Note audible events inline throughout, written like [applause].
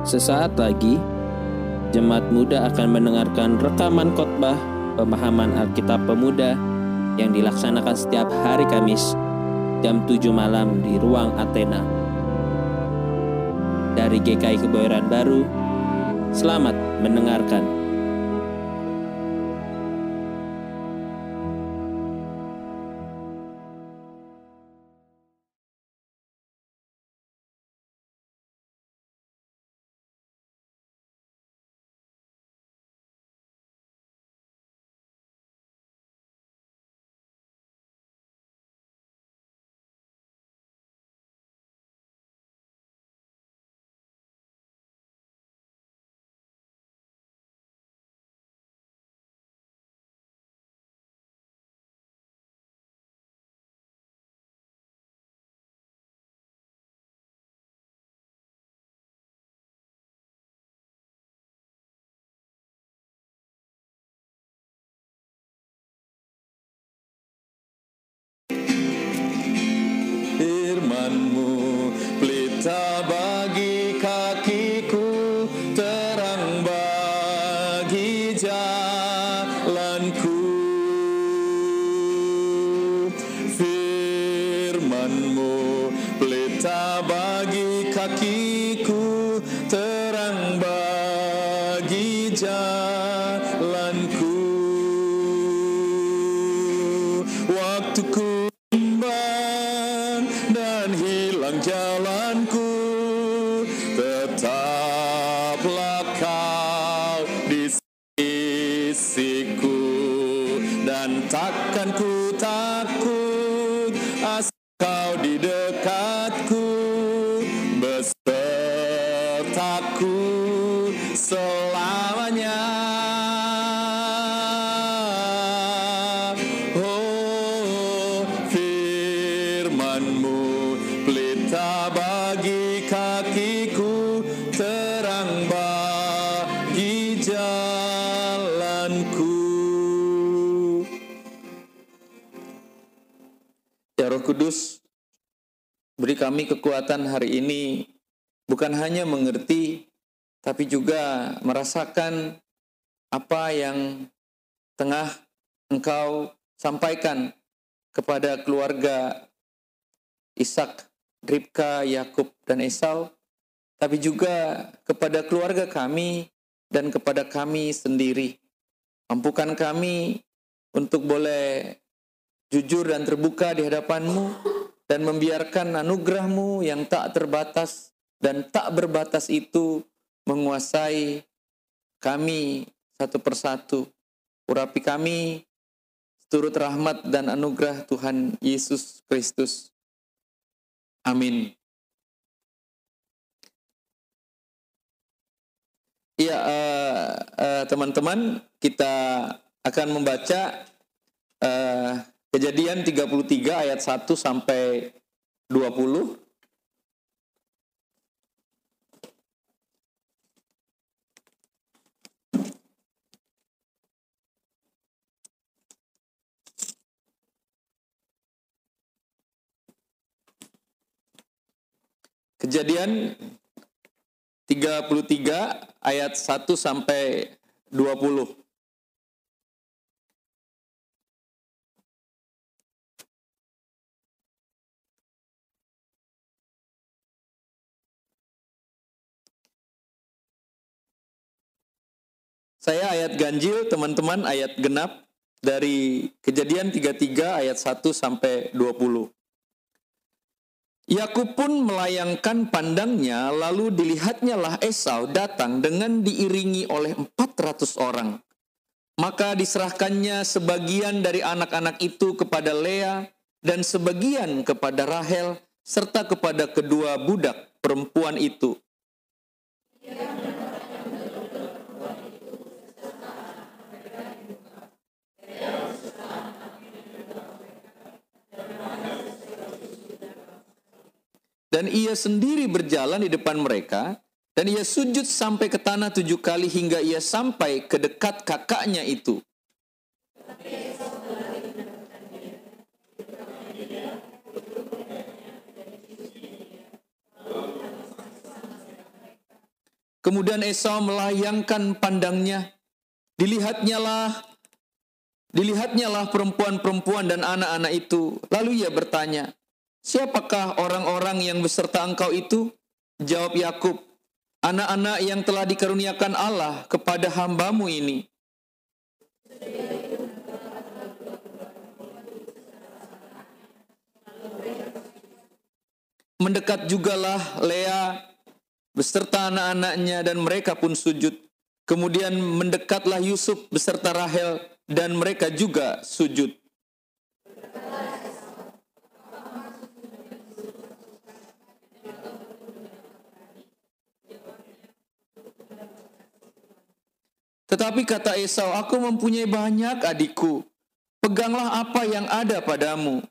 Sesaat lagi, jemaat muda akan mendengarkan rekaman khotbah pemahaman Alkitab Pemuda yang dilaksanakan setiap hari Kamis jam 7 malam di ruang Athena. Dari GKI Kebayoran Baru, selamat mendengarkan. Kami kekuatan hari ini bukan hanya mengerti, tapi juga merasakan apa yang tengah engkau sampaikan kepada keluarga Ishak, Ribka, Yakub, dan Esau, tapi juga kepada keluarga kami dan kepada kami sendiri. Mampukan kami untuk boleh jujur dan terbuka di hadapanmu dan membiarkan anugerahmu yang tak terbatas dan tak berbatas itu menguasai kami satu persatu. Urapi kami turut rahmat dan anugerah Tuhan Yesus Kristus. Amin. Iya, uh, uh, teman-teman, kita akan membaca uh, Kejadian 33 ayat 1 sampai 20. Kejadian 33 ayat 1 sampai 20. Saya ayat ganjil, teman-teman ayat genap dari Kejadian 33 ayat 1 sampai 20. Yakub pun melayangkan pandangnya, lalu dilihatnya lah Esau datang dengan diiringi oleh 400 orang. Maka diserahkannya sebagian dari anak-anak itu kepada Lea dan sebagian kepada Rahel serta kepada kedua budak perempuan itu. Dan ia sendiri berjalan di depan mereka, dan ia sujud sampai ke tanah tujuh kali hingga ia sampai ke dekat kakaknya itu. Kemudian Esau melayangkan pandangnya. Dilihatnya lah, dilihatnya lah perempuan-perempuan dan anak-anak itu. Lalu ia bertanya, siapakah orang-orang yang beserta engkau itu? Jawab Yakub, anak-anak yang telah dikaruniakan Allah kepada hambamu ini. Mendekat jugalah Lea beserta anak-anaknya dan mereka pun sujud. Kemudian mendekatlah Yusuf beserta Rahel dan mereka juga sujud. Tetapi kata Esau, aku mempunyai banyak adikku. Peganglah apa yang ada padamu.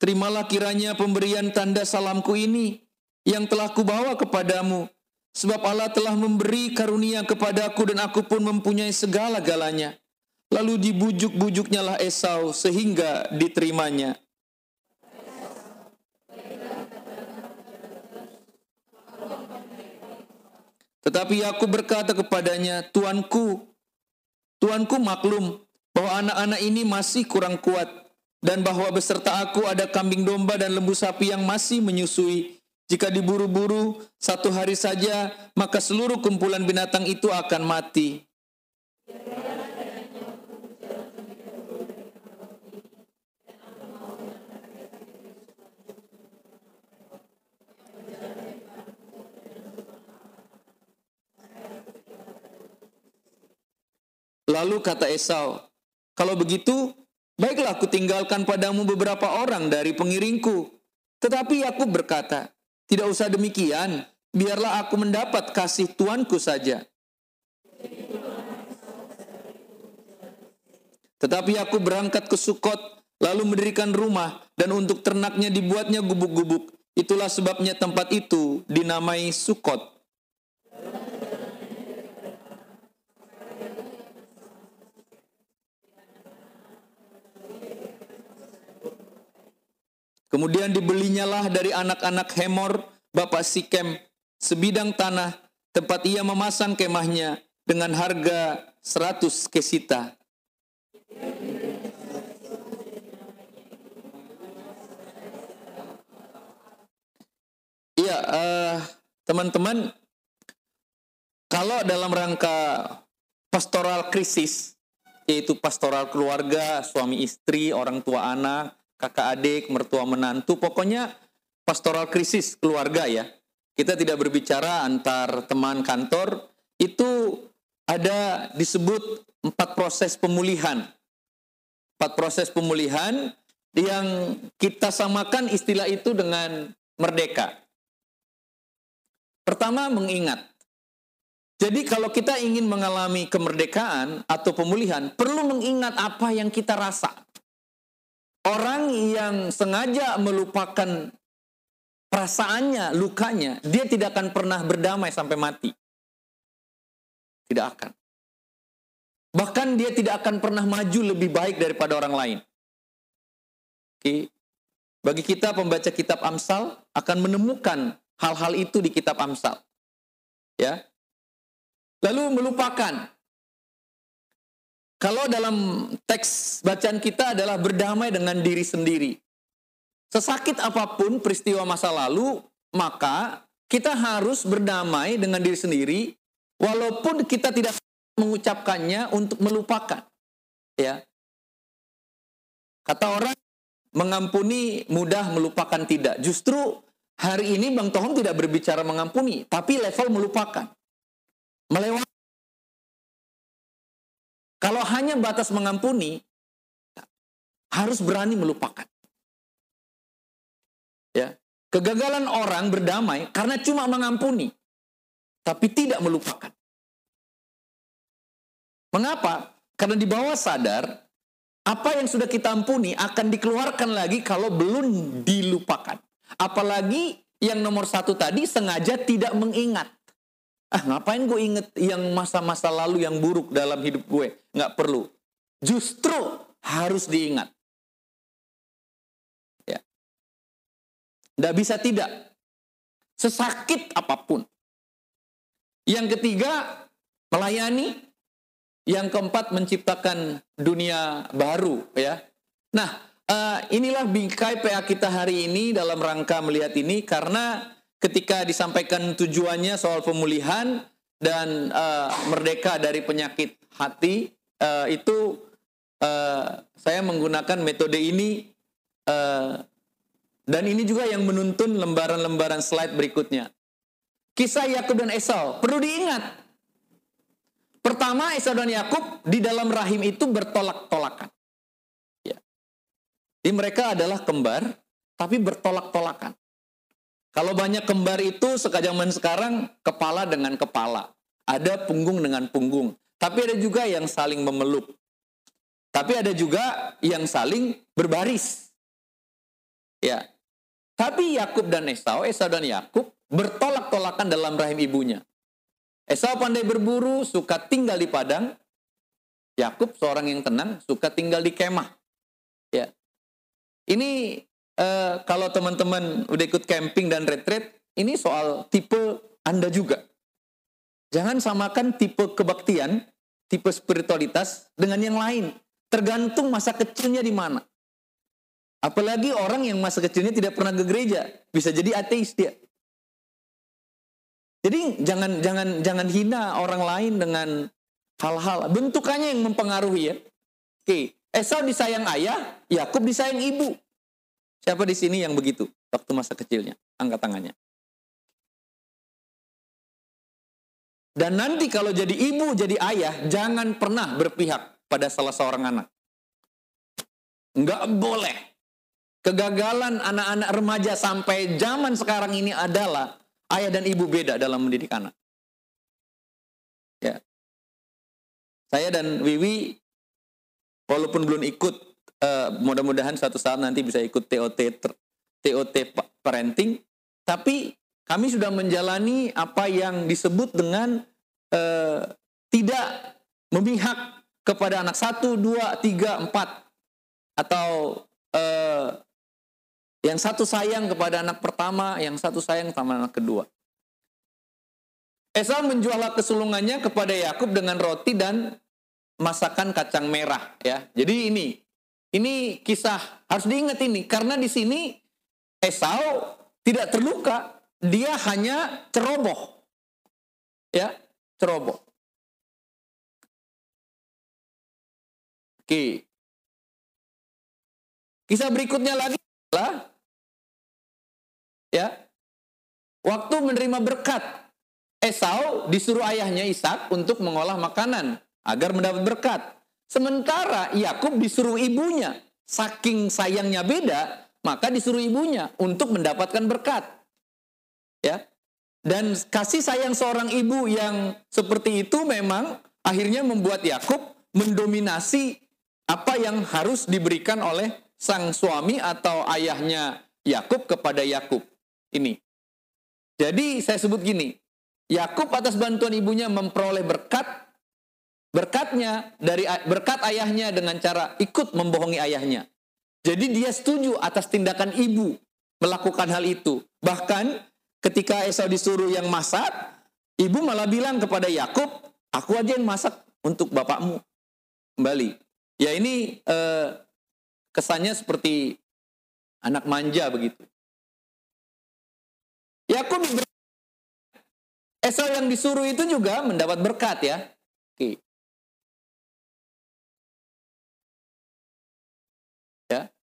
Terimalah kiranya pemberian tanda salamku ini yang telah kubawa kepadamu Sebab Allah telah memberi karunia kepadaku dan aku pun mempunyai segala-galanya. Lalu dibujuk-bujuknya lah Esau sehingga diterimanya. Tetapi aku berkata kepadanya, Tuanku, Tuanku maklum bahwa anak-anak ini masih kurang kuat dan bahwa beserta aku ada kambing domba dan lembu sapi yang masih menyusui jika diburu-buru satu hari saja, maka seluruh kumpulan binatang itu akan mati. Lalu kata Esau, kalau begitu, baiklah aku tinggalkan padamu beberapa orang dari pengiringku. Tetapi aku berkata, tidak usah demikian, biarlah aku mendapat kasih tuanku saja. Tetapi aku berangkat ke Sukot, lalu mendirikan rumah, dan untuk ternaknya dibuatnya gubuk-gubuk. Itulah sebabnya tempat itu dinamai Sukot. Kemudian dibelinya lah dari anak-anak Hemor, bapak Sikem, sebidang tanah tempat ia memasang kemahnya dengan harga 100 kesita. Iya, uh, teman-teman, kalau dalam rangka pastoral krisis, yaitu pastoral keluarga, suami istri, orang tua anak, kakak adik, mertua menantu, pokoknya pastoral krisis keluarga ya. Kita tidak berbicara antar teman kantor, itu ada disebut empat proses pemulihan. Empat proses pemulihan yang kita samakan istilah itu dengan merdeka. Pertama, mengingat. Jadi kalau kita ingin mengalami kemerdekaan atau pemulihan, perlu mengingat apa yang kita rasa. Orang yang sengaja melupakan perasaannya, lukanya, dia tidak akan pernah berdamai sampai mati. Tidak akan. Bahkan dia tidak akan pernah maju lebih baik daripada orang lain. Oke. Bagi kita pembaca kitab Amsal akan menemukan hal-hal itu di kitab Amsal. Ya. Lalu melupakan kalau dalam teks bacaan kita adalah berdamai dengan diri sendiri. Sesakit apa pun peristiwa masa lalu, maka kita harus berdamai dengan diri sendiri walaupun kita tidak mengucapkannya untuk melupakan. Ya. Kata orang mengampuni mudah melupakan tidak. Justru hari ini Bang Tohom tidak berbicara mengampuni, tapi level melupakan. Melewati kalau hanya batas mengampuni, harus berani melupakan. Ya, kegagalan orang berdamai karena cuma mengampuni, tapi tidak melupakan. Mengapa? Karena di bawah sadar apa yang sudah kita ampuni akan dikeluarkan lagi kalau belum dilupakan. Apalagi yang nomor satu tadi sengaja tidak mengingat. Ah ngapain gue inget yang masa-masa lalu yang buruk dalam hidup gue? Nggak perlu. Justru harus diingat. Ya. Nggak bisa tidak. Sesakit apa pun. Yang ketiga, melayani. Yang keempat, menciptakan dunia baru. ya. Nah, uh, inilah bingkai PA kita hari ini dalam rangka melihat ini karena ketika disampaikan tujuannya soal pemulihan dan uh, merdeka dari penyakit hati uh, itu uh, saya menggunakan metode ini uh, dan ini juga yang menuntun lembaran-lembaran slide berikutnya. Kisah Yakub dan Esau perlu diingat. Pertama Esau dan Yakub di dalam rahim itu bertolak-tolakan. Ya. Di mereka adalah kembar tapi bertolak-tolakan. Kalau banyak kembar itu sekajaman sekarang kepala dengan kepala. Ada punggung dengan punggung. Tapi ada juga yang saling memeluk. Tapi ada juga yang saling berbaris. Ya. Tapi Yakub dan Esau, Esau dan Yakub bertolak-tolakan dalam rahim ibunya. Esau pandai berburu, suka tinggal di padang. Yakub seorang yang tenang, suka tinggal di kemah. Ya. Ini uh, kalau teman-teman udah ikut camping dan retreat, ini soal tipe Anda juga. Jangan samakan tipe kebaktian, tipe spiritualitas dengan yang lain. Tergantung masa kecilnya di mana. Apalagi orang yang masa kecilnya tidak pernah ke gereja, bisa jadi ateis dia. Jadi jangan jangan jangan hina orang lain dengan hal-hal bentukannya yang mempengaruhi ya. Oke, Esau disayang ayah, Yakub disayang ibu. Siapa di sini yang begitu waktu masa kecilnya? Angkat tangannya. Dan nanti kalau jadi ibu, jadi ayah, jangan pernah berpihak pada salah seorang anak. Enggak boleh. Kegagalan anak-anak remaja sampai zaman sekarang ini adalah ayah dan ibu beda dalam mendidik anak. Ya. Saya dan Wiwi walaupun belum ikut uh, mudah-mudahan suatu saat nanti bisa ikut TOT TOT parenting tapi kami sudah menjalani apa yang disebut dengan uh, tidak memihak kepada anak satu, dua, tiga, empat, atau uh, yang satu sayang kepada anak pertama, yang satu sayang sama anak kedua. Esau menjual kesulungannya kepada Yakub dengan roti dan masakan kacang merah ya. Jadi ini ini kisah harus diingat ini karena di sini Esau tidak terluka, dia hanya ceroboh. Ya, ceroboh. Oke. Kisah berikutnya lagi adalah ya. Waktu menerima berkat, Esau disuruh ayahnya Ishak untuk mengolah makanan agar mendapat berkat. Sementara Yakub disuruh ibunya, saking sayangnya beda, maka disuruh ibunya untuk mendapatkan berkat. Ya. Dan kasih sayang seorang ibu yang seperti itu memang akhirnya membuat Yakub mendominasi apa yang harus diberikan oleh sang suami atau ayahnya Yakub kepada Yakub. Ini. Jadi saya sebut gini, Yakub atas bantuan ibunya memperoleh berkat berkatnya dari berkat ayahnya dengan cara ikut membohongi ayahnya. Jadi dia setuju atas tindakan ibu melakukan hal itu. Bahkan ketika Esau disuruh yang masak, ibu malah bilang kepada Yakub, "Aku aja yang masak untuk bapakmu." Kembali. Ya ini eh, kesannya seperti anak manja begitu. Yakub Esau yang disuruh itu juga mendapat berkat ya. Oke.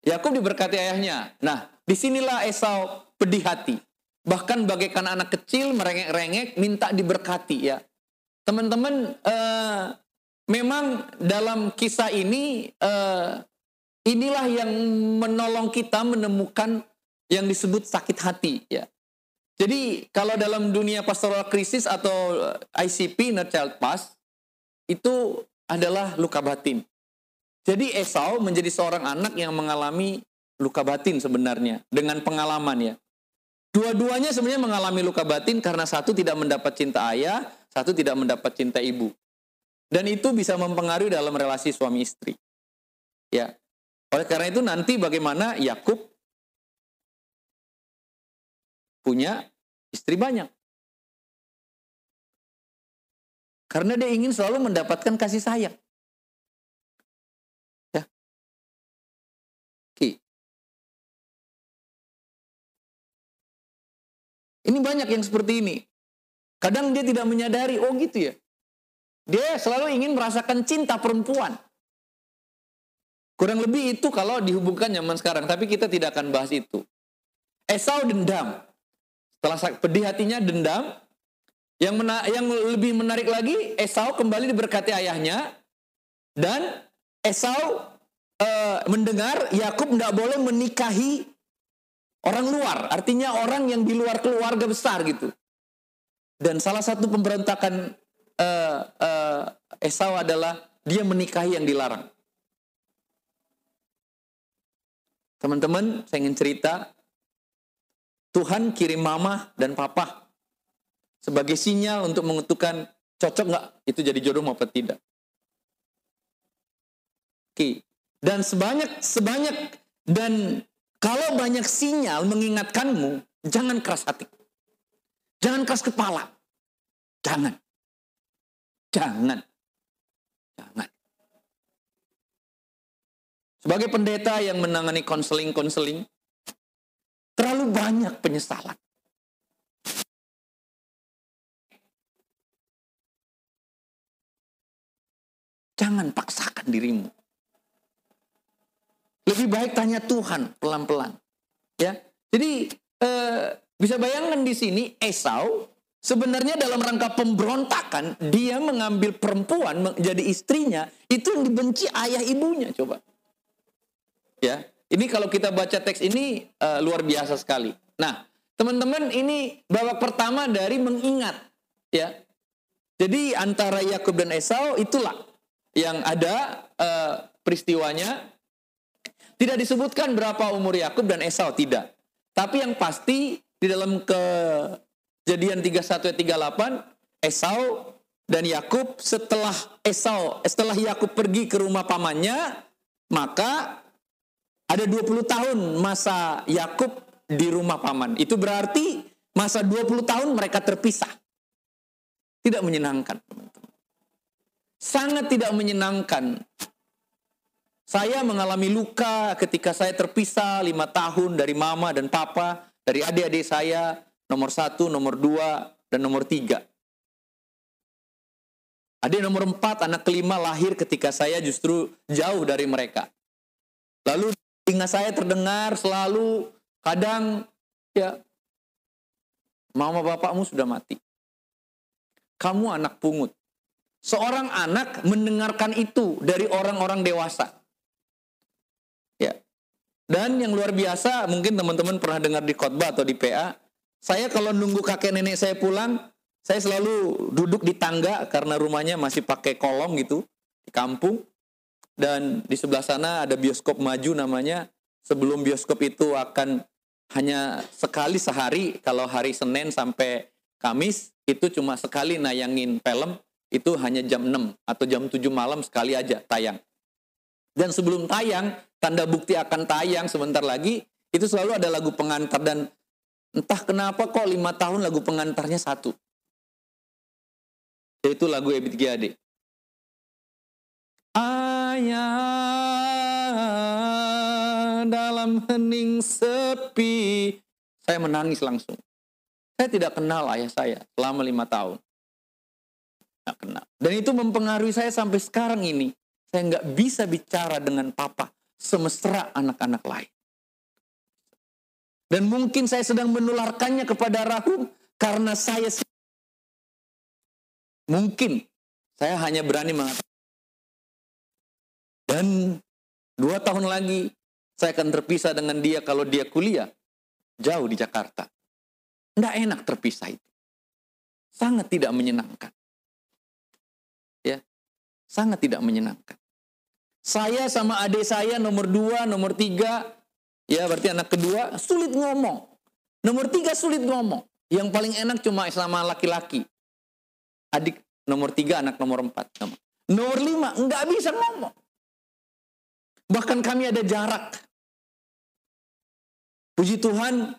Yakub diberkati ayahnya. Nah, di sinilah Esau pedih hati. Bahkan bagaikan anak kecil merengek-rengek minta diberkati ya. Teman-teman, eh, memang dalam kisah ini eh, inilah yang menolong kita menemukan yang disebut sakit hati ya. Jadi kalau dalam dunia pastoral krisis atau ICP, No Child Pass, itu adalah luka batin. Jadi Esau menjadi seorang anak yang mengalami luka batin sebenarnya dengan pengalaman ya. Dua-duanya sebenarnya mengalami luka batin karena satu tidak mendapat cinta ayah, satu tidak mendapat cinta ibu. Dan itu bisa mempengaruhi dalam relasi suami istri. Ya. Oleh karena itu nanti bagaimana Yakub punya istri banyak. Karena dia ingin selalu mendapatkan kasih sayang. Ini banyak yang seperti ini. Kadang dia tidak menyadari, oh gitu ya. Dia selalu ingin merasakan cinta perempuan. Kurang lebih itu kalau dihubungkan zaman sekarang, tapi kita tidak akan bahas itu. Esau dendam. Setelah pedih hatinya dendam, yang mena yang lebih menarik lagi, Esau kembali diberkati ayahnya dan Esau uh, mendengar Yakub tidak boleh menikahi orang luar, artinya orang yang di luar keluarga besar gitu. Dan salah satu pemberontakan uh, uh, Esau adalah dia menikahi yang dilarang. Teman-teman, saya ingin cerita. Tuhan kirim mama dan papa sebagai sinyal untuk menentukan cocok nggak itu jadi jodoh maupun tidak. Oke. Dan sebanyak sebanyak dan kalau banyak sinyal mengingatkanmu, jangan keras hati. Jangan keras kepala. Jangan. Jangan. Jangan. Sebagai pendeta yang menangani konseling-konseling, terlalu banyak penyesalan. Jangan paksakan dirimu. Lebih baik tanya Tuhan pelan-pelan. Ya, jadi eh, bisa bayangkan di sini Esau sebenarnya dalam rangka pemberontakan dia mengambil perempuan menjadi istrinya itu yang dibenci ayah ibunya coba. Ya, ini kalau kita baca teks ini uh, luar biasa sekali. Nah, teman-teman ini babak pertama dari mengingat ya. Jadi antara Yakub dan Esau itulah yang ada uh, peristiwanya tidak disebutkan berapa umur Yakub dan Esau tidak. Tapi yang pasti di dalam kejadian 31 ayat 38 Esau dan Yakub setelah Esau setelah Yakub pergi ke rumah pamannya maka ada 20 tahun masa Yakub di rumah paman. Itu berarti masa 20 tahun mereka terpisah. Tidak menyenangkan, sangat tidak menyenangkan. Saya mengalami luka ketika saya terpisah lima tahun dari mama dan papa, dari adik-adik saya, nomor satu, nomor dua, dan nomor tiga. Adik nomor empat, anak kelima lahir ketika saya justru jauh dari mereka. Lalu telinga saya terdengar selalu kadang ya mama bapakmu sudah mati. Kamu anak pungut. Seorang anak mendengarkan itu dari orang-orang dewasa. Dan yang luar biasa, mungkin teman-teman pernah dengar di khotbah atau di PA, saya kalau nunggu kakek nenek saya pulang, saya selalu duduk di tangga karena rumahnya masih pakai kolong gitu di kampung. Dan di sebelah sana ada bioskop maju namanya. Sebelum bioskop itu akan hanya sekali sehari, kalau hari Senin sampai Kamis, itu cuma sekali nayangin film itu hanya jam 6 atau jam 7 malam sekali aja tayang. Dan sebelum tayang, tanda bukti akan tayang sebentar lagi, itu selalu ada lagu pengantar dan entah kenapa kok lima tahun lagu pengantarnya satu. Yaitu lagu Ebit Giade. Ayah dalam hening sepi. Saya menangis langsung. Saya tidak kenal ayah saya selama lima tahun nggak kenal. Dan itu mempengaruhi saya sampai sekarang ini. Saya nggak bisa bicara dengan papa semesra anak-anak lain. Dan mungkin saya sedang menularkannya kepada Rahum karena saya mungkin saya hanya berani mengatakan. Dan dua tahun lagi saya akan terpisah dengan dia kalau dia kuliah jauh di Jakarta. Tidak enak terpisah itu. Sangat tidak menyenangkan sangat tidak menyenangkan. Saya sama adik saya nomor dua, nomor tiga, ya berarti anak kedua, sulit ngomong. Nomor tiga sulit ngomong. Yang paling enak cuma sama laki-laki. Adik nomor tiga, anak nomor empat. Nomor lima, nggak bisa ngomong. Bahkan kami ada jarak. Puji Tuhan,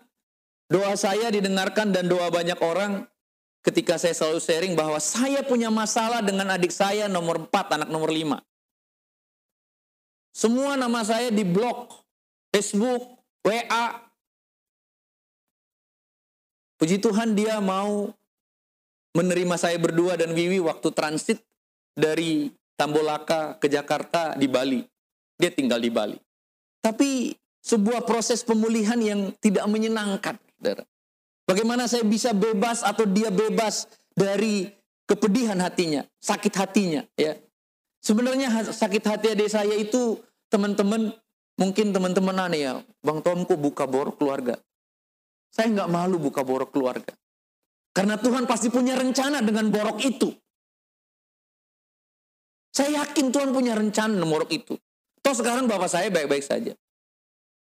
doa saya didengarkan dan doa banyak orang ketika saya selalu sharing bahwa saya punya masalah dengan adik saya nomor empat, anak nomor lima. Semua nama saya di blog, Facebook, WA, Puji Tuhan dia mau menerima saya berdua dan Wiwi waktu transit dari Tambolaka ke Jakarta di Bali. Dia tinggal di Bali. Tapi sebuah proses pemulihan yang tidak menyenangkan. Bagaimana saya bisa bebas atau dia bebas dari kepedihan hatinya, sakit hatinya, ya. Sebenarnya sakit hati adik saya itu teman-teman mungkin teman-teman aneh ya, Bang Tomku buka bor keluarga. Saya nggak malu buka borok keluarga. Karena Tuhan pasti punya rencana dengan borok itu. Saya yakin Tuhan punya rencana dengan borok itu. Toh sekarang bapak saya baik-baik saja.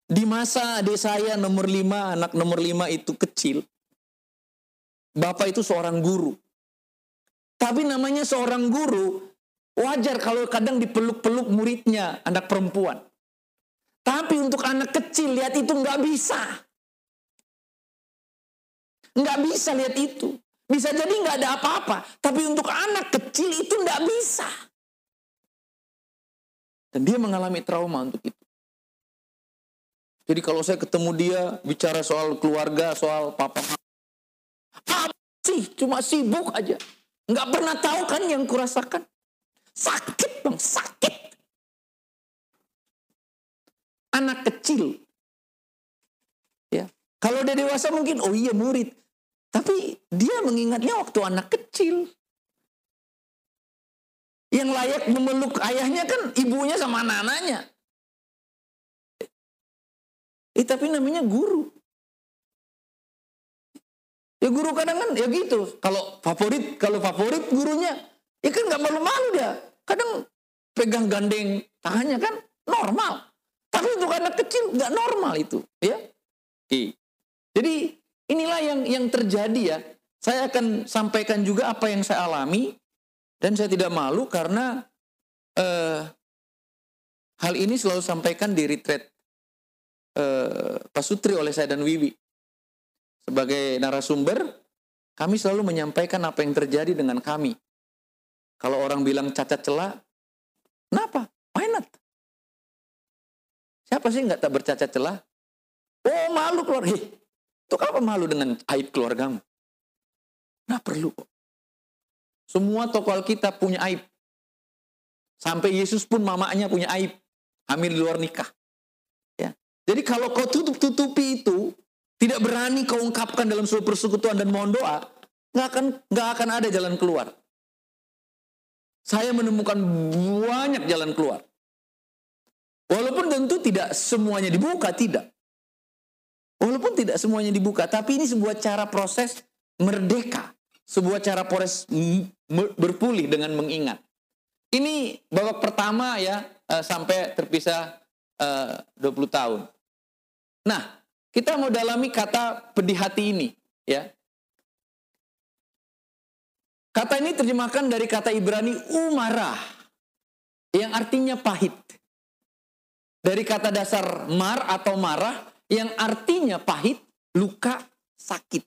Di masa adik saya nomor lima, anak nomor lima itu kecil. Bapak itu seorang guru. Tapi namanya seorang guru, wajar kalau kadang dipeluk-peluk muridnya, anak perempuan. Tapi untuk anak kecil, lihat itu nggak bisa. Nggak bisa lihat itu. Bisa jadi nggak ada apa-apa. Tapi untuk anak kecil itu nggak bisa. Dan dia mengalami trauma untuk itu. Jadi kalau saya ketemu dia bicara soal keluarga, soal papa, apa sih? Cuma sibuk aja. Nggak pernah tahu kan yang kurasakan. Sakit bang, sakit. Anak kecil. Ya, kalau dia dewasa mungkin, oh iya murid. Tapi dia mengingatnya waktu anak kecil. Yang layak memeluk ayahnya kan ibunya sama anak-anaknya. Eh, tapi namanya guru. Ya guru kadang kan ya gitu. Kalau favorit, kalau favorit gurunya, ya kan nggak malu-malu dia. Kadang pegang gandeng tangannya kan normal. Tapi untuk anak kecil nggak normal itu, ya. Jadi Inilah yang yang terjadi ya. Saya akan sampaikan juga apa yang saya alami dan saya tidak malu karena eh, hal ini selalu sampaikan di retreat eh, Pak Sutri oleh saya dan Wiwi. Sebagai narasumber, kami selalu menyampaikan apa yang terjadi dengan kami. Kalau orang bilang cacat celah, kenapa? Why not? Siapa sih nggak tak bercacat celah? Oh malu keluar. Untuk apa malu dengan aib keluargamu? Nah perlu kok. Semua tokoh Alkitab punya aib. Sampai Yesus pun mamanya punya aib. Hamil di luar nikah. Ya. Jadi kalau kau tutup-tutupi itu, tidak berani kau ungkapkan dalam sebuah persekutuan dan mohon doa, nggak akan nggak akan ada jalan keluar. Saya menemukan banyak jalan keluar. Walaupun tentu tidak semuanya dibuka, tidak. Walaupun tidak semuanya dibuka, tapi ini sebuah cara proses merdeka. Sebuah cara proses berpulih dengan mengingat. Ini babak pertama ya, uh, sampai terpisah eh, uh, 20 tahun. Nah, kita mau dalami kata pedih hati ini. ya. Kata ini terjemahkan dari kata Ibrani umarah, yang artinya pahit. Dari kata dasar mar atau marah, yang artinya pahit, luka, sakit.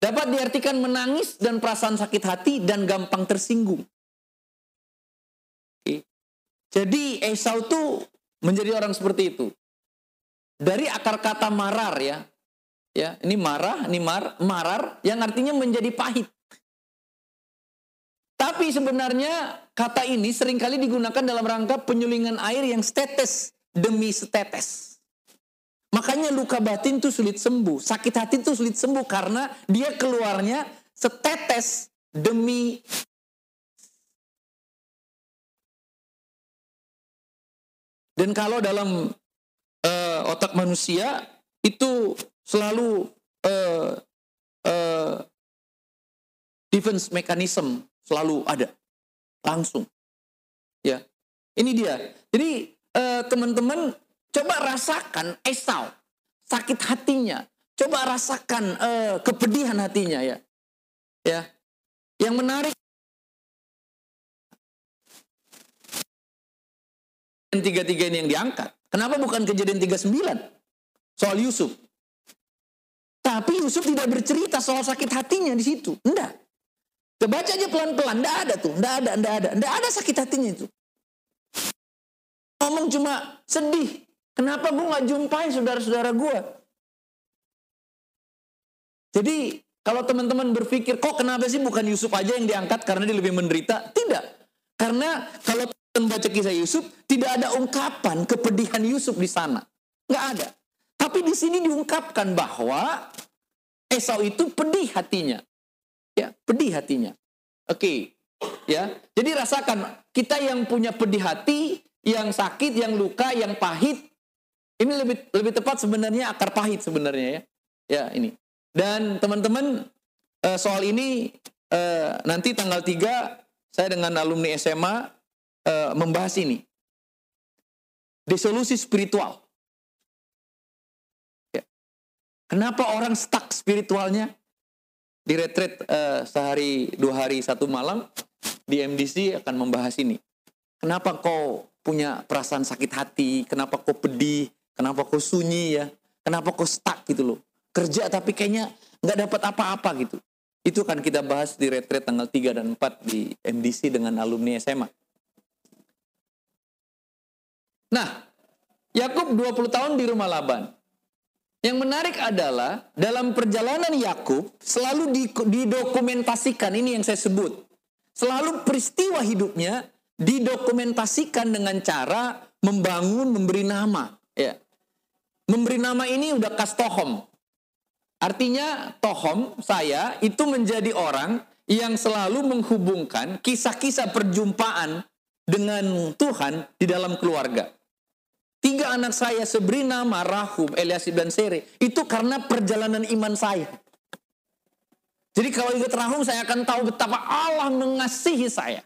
Dapat diartikan menangis dan perasaan sakit hati dan gampang tersinggung. Jadi Esau tuh menjadi orang seperti itu. Dari akar kata marar ya. Ya, ini marah, ini mar, marar yang artinya menjadi pahit. Tapi sebenarnya kata ini sering kali digunakan dalam rangka penyulingan air yang setetes demi setetes. Makanya luka batin itu sulit sembuh, sakit hati itu sulit sembuh karena dia keluarnya setetes demi Dan kalau dalam uh, otak manusia itu selalu uh, uh, defense mechanism selalu ada langsung. Ya, ini dia. Jadi eh, teman-teman coba rasakan Esau. sakit hatinya. Coba rasakan uh, kepedihan hatinya ya. Ya. Yang menarik tiga-tiga ini yang diangkat. Kenapa bukan kejadian 39? Soal Yusuf. Tapi Yusuf tidak bercerita soal sakit hatinya di situ. Enggak. Kebaca aja pelan-pelan. Enggak ada tuh. Enggak ada, enggak ada. Enggak ada sakit hatinya itu. Ngomong cuma sedih. Kenapa gue gak jumpai saudara-saudara gue? Jadi kalau teman-teman berpikir, kok kenapa sih bukan Yusuf aja yang diangkat karena dia lebih menderita? Tidak. Karena kalau teman baca kisah Yusuf, tidak ada ungkapan kepedihan Yusuf di sana. Nggak ada. Tapi di sini diungkapkan bahwa Esau itu pedih hatinya. Ya, pedih hatinya. Oke. Ya. Jadi rasakan kita yang punya pedih hati, yang sakit, yang luka, yang pahit, ini lebih lebih tepat sebenarnya akar pahit sebenarnya ya. Ya, ini. Dan teman-teman eh, soal ini eh, nanti tanggal 3 saya dengan alumni SMA eh, membahas ini. Disolusi spiritual. Kenapa orang stuck spiritualnya? Di retreat sehari, dua hari, satu malam di MDC akan membahas ini. Kenapa kau punya perasaan sakit hati? Kenapa kau pedih? Kenapa kau sunyi ya? Kenapa kau stuck gitu loh? kerja tapi kayaknya nggak dapat apa-apa gitu. Itu kan kita bahas di retreat tanggal 3 dan 4 di MDC dengan alumni SMA. Nah, Yakub 20 tahun di rumah Laban. Yang menarik adalah dalam perjalanan Yakub selalu didokumentasikan ini yang saya sebut. Selalu peristiwa hidupnya didokumentasikan dengan cara membangun memberi nama, ya. Memberi nama ini udah kastohom. Artinya tohom saya itu menjadi orang yang selalu menghubungkan kisah-kisah perjumpaan dengan Tuhan di dalam keluarga. Tiga anak saya Sebrina, Marahum, Eliasib dan Sere itu karena perjalanan iman saya. Jadi kalau ingat Rahum saya akan tahu betapa Allah mengasihi saya.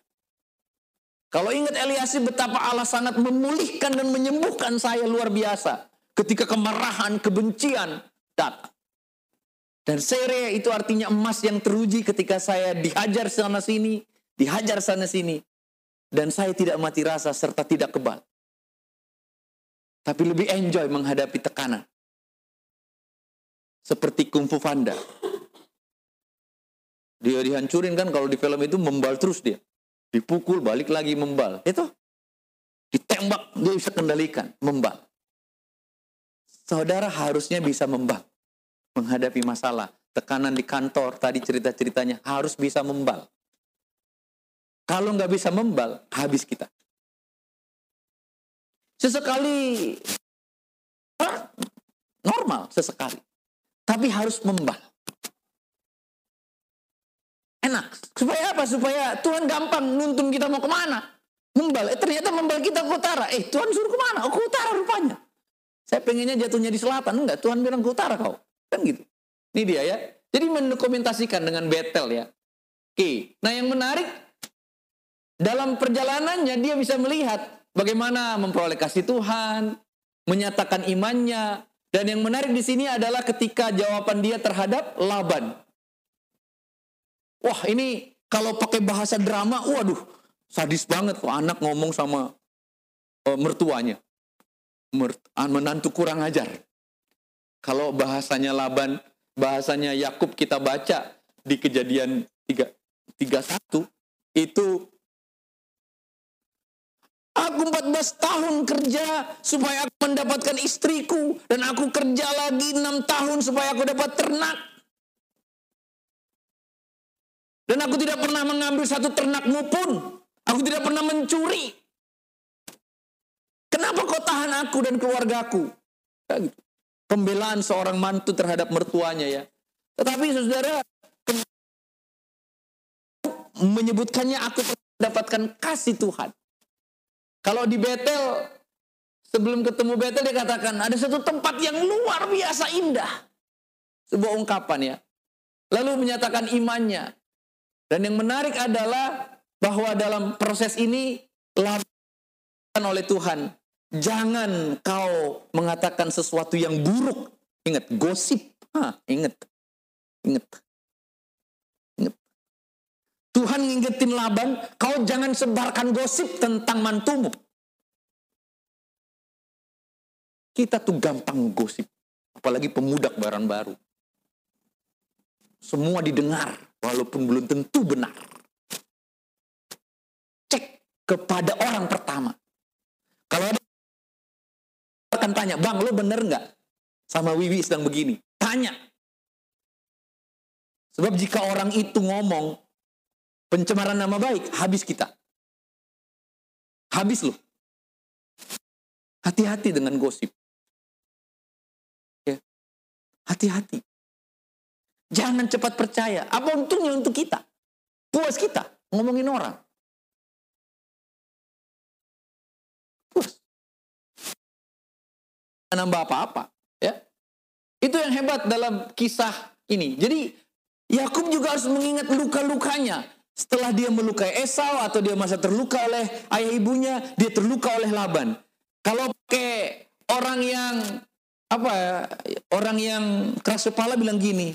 Kalau ingat Eliasib betapa Allah sangat memulihkan dan menyembuhkan saya luar biasa. Ketika kemarahan, kebencian datang. Dan sere itu artinya emas yang teruji ketika saya dihajar sana sini, dihajar sana sini. Dan saya tidak mati rasa serta tidak kebal. Tapi lebih enjoy menghadapi tekanan. Seperti Kung Fu Panda. Dia dihancurin kan kalau di film itu membal terus dia. Dipukul balik lagi membal. Itu ditembak dia bisa kendalikan membal. Saudara harusnya bisa membal menghadapi masalah, tekanan di kantor, tadi cerita-ceritanya harus bisa membal. Kalau nggak bisa membal, habis kita. Sesekali normal, sesekali. Tapi harus membal. Enak. Supaya apa? Supaya Tuhan gampang nuntun kita mau ke mana. Membal. Eh, ternyata membal kita ke utara. Eh Tuhan suruh ke mana? Oh ke utara rupanya. Saya pengennya jatuhnya di selatan. Enggak, Tuhan bilang ke utara kau. Kan gitu. Ini dia ya. Jadi mendokumentasikan dengan Betel ya. Oke. Nah yang menarik dalam perjalanannya dia bisa melihat bagaimana memperoleh kasih Tuhan, menyatakan imannya. Dan yang menarik di sini adalah ketika jawaban dia terhadap Laban. Wah ini kalau pakai bahasa drama, waduh sadis banget kok anak ngomong sama uh, mertuanya. Mert, menantu kurang ajar. Kalau bahasanya Laban, bahasanya Yakub kita baca di kejadian 3, 31 itu Aku 14 tahun kerja supaya aku mendapatkan istriku dan aku kerja lagi 6 tahun supaya aku dapat ternak. Dan aku tidak pernah mengambil satu ternakmu pun. Aku tidak pernah mencuri. Kenapa kau tahan aku dan keluargaku? Kayak gitu pembelaan seorang mantu terhadap mertuanya ya. Tetapi saudara menyebutkannya aku mendapatkan kasih Tuhan. Kalau di Betel sebelum ketemu Betel dia katakan ada satu tempat yang luar biasa indah. Sebuah ungkapan ya. Lalu menyatakan imannya. Dan yang menarik adalah bahwa dalam proses ini oleh Tuhan Jangan kau mengatakan sesuatu yang buruk Ingat, gosip. Ingat. Ingat. Tuhan ngingetin Laban, kau jangan sebarkan gosip tentang mantumu. Kita tuh gampang gosip. Apalagi pemuda barang baru. Semua didengar, walaupun belum tentu benar. Cek kepada orang pertama. Kalau ada akan tanya, bang lo bener nggak sama Wiwi sedang begini? Tanya. Sebab jika orang itu ngomong pencemaran nama baik, habis kita. Habis loh. Hati-hati dengan gosip. Ya. Hati-hati. Jangan cepat percaya. Apa untungnya untuk kita? Puas kita ngomongin orang. Puas. Nambah apa-apa. Ya. Itu yang hebat dalam kisah ini. Jadi Yakub juga harus mengingat luka-lukanya. Setelah dia melukai Esau atau dia masa terluka oleh ayah ibunya, dia terluka oleh Laban. Kalau pakai orang yang apa ya, orang yang keras kepala bilang gini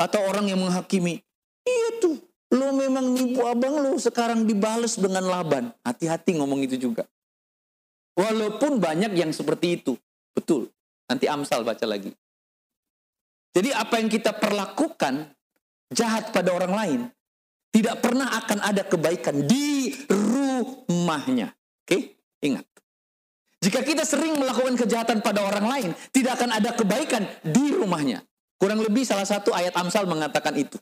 atau orang yang menghakimi, iya tuh, lo memang nipu abang lo sekarang dibales dengan Laban. Hati-hati ngomong itu juga. Walaupun banyak yang seperti itu, betul. Nanti Amsal baca lagi. Jadi apa yang kita perlakukan jahat pada orang lain, tidak pernah akan ada kebaikan di rumahnya. Oke, ingat. Jika kita sering melakukan kejahatan pada orang lain, tidak akan ada kebaikan di rumahnya. Kurang lebih salah satu ayat Amsal mengatakan itu.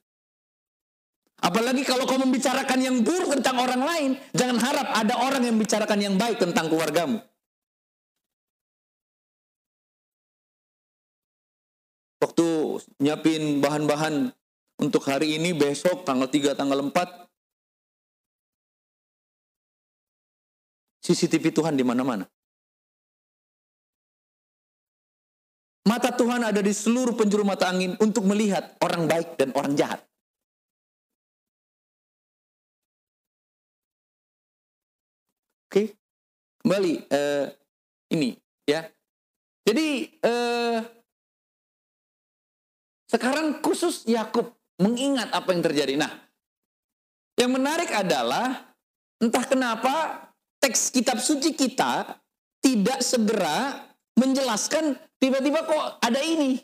Apalagi kalau kau membicarakan yang buruk tentang orang lain, jangan harap ada orang yang membicarakan yang baik tentang keluargamu. Waktu nyiapin bahan-bahan untuk hari ini, besok, tanggal 3, tanggal 4. CCTV Tuhan di mana-mana. Mata Tuhan ada di seluruh penjuru mata angin untuk melihat orang baik dan orang jahat. Oke, kembali uh, ini ya. Jadi uh, sekarang khusus Yakub mengingat apa yang terjadi. Nah, yang menarik adalah entah kenapa teks kitab suci kita tidak segera menjelaskan tiba-tiba kok ada ini.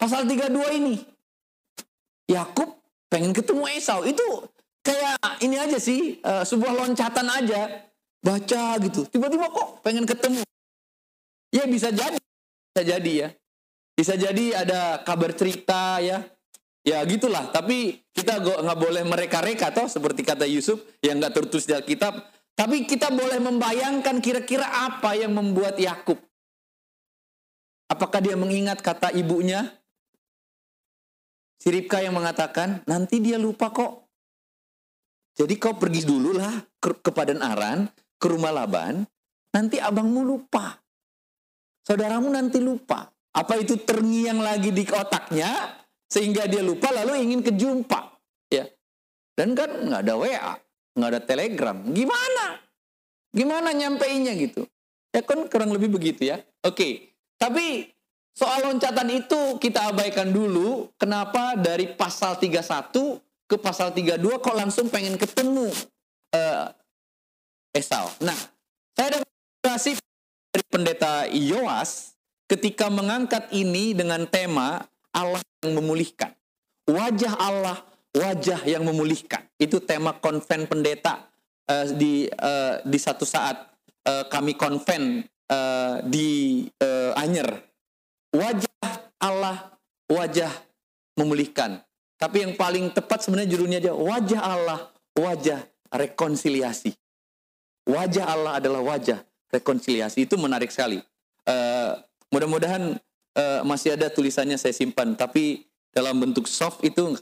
Pasal 32 ini. Yakub pengen ketemu Esau. Itu kayak ini aja sih, uh, sebuah loncatan aja. Baca gitu. Tiba-tiba kok pengen ketemu. Ya bisa jadi. Bisa jadi ya. Bisa jadi ada kabar cerita ya Ya gitulah, tapi kita nggak boleh mereka-reka toh seperti kata Yusuf yang nggak tertulis di Alkitab. Tapi kita boleh membayangkan kira-kira apa yang membuat Yakub. Apakah dia mengingat kata ibunya? Siripka yang mengatakan, nanti dia lupa kok. Jadi kau pergi dulu lah ke, ke Padan Aran, ke rumah Laban, nanti abangmu lupa. Saudaramu nanti lupa. Apa itu terngiang lagi di otaknya? Sehingga dia lupa lalu ingin kejumpa ya. Dan kan nggak ada WA nggak ada Telegram. Gimana? Gimana nyampeinnya gitu? Ya kan kurang lebih begitu ya. Oke tapi soal loncatan itu kita abaikan dulu. Kenapa dari pasal 31 ke pasal 32 kok langsung pengen ketemu uh, Esau? Nah saya kasih dari pendeta Yoas ketika mengangkat ini dengan tema Allah yang memulihkan. Wajah Allah, wajah yang memulihkan. Itu tema konven pendeta uh, di uh, di satu saat uh, kami konven uh, di uh, Anyer. Wajah Allah, wajah memulihkan. Tapi yang paling tepat sebenarnya judulnya aja wajah Allah, wajah rekonsiliasi. Wajah Allah adalah wajah rekonsiliasi. Itu menarik sekali. Uh, mudah-mudahan uh, masih ada tulisannya saya simpan, tapi dalam bentuk soft itu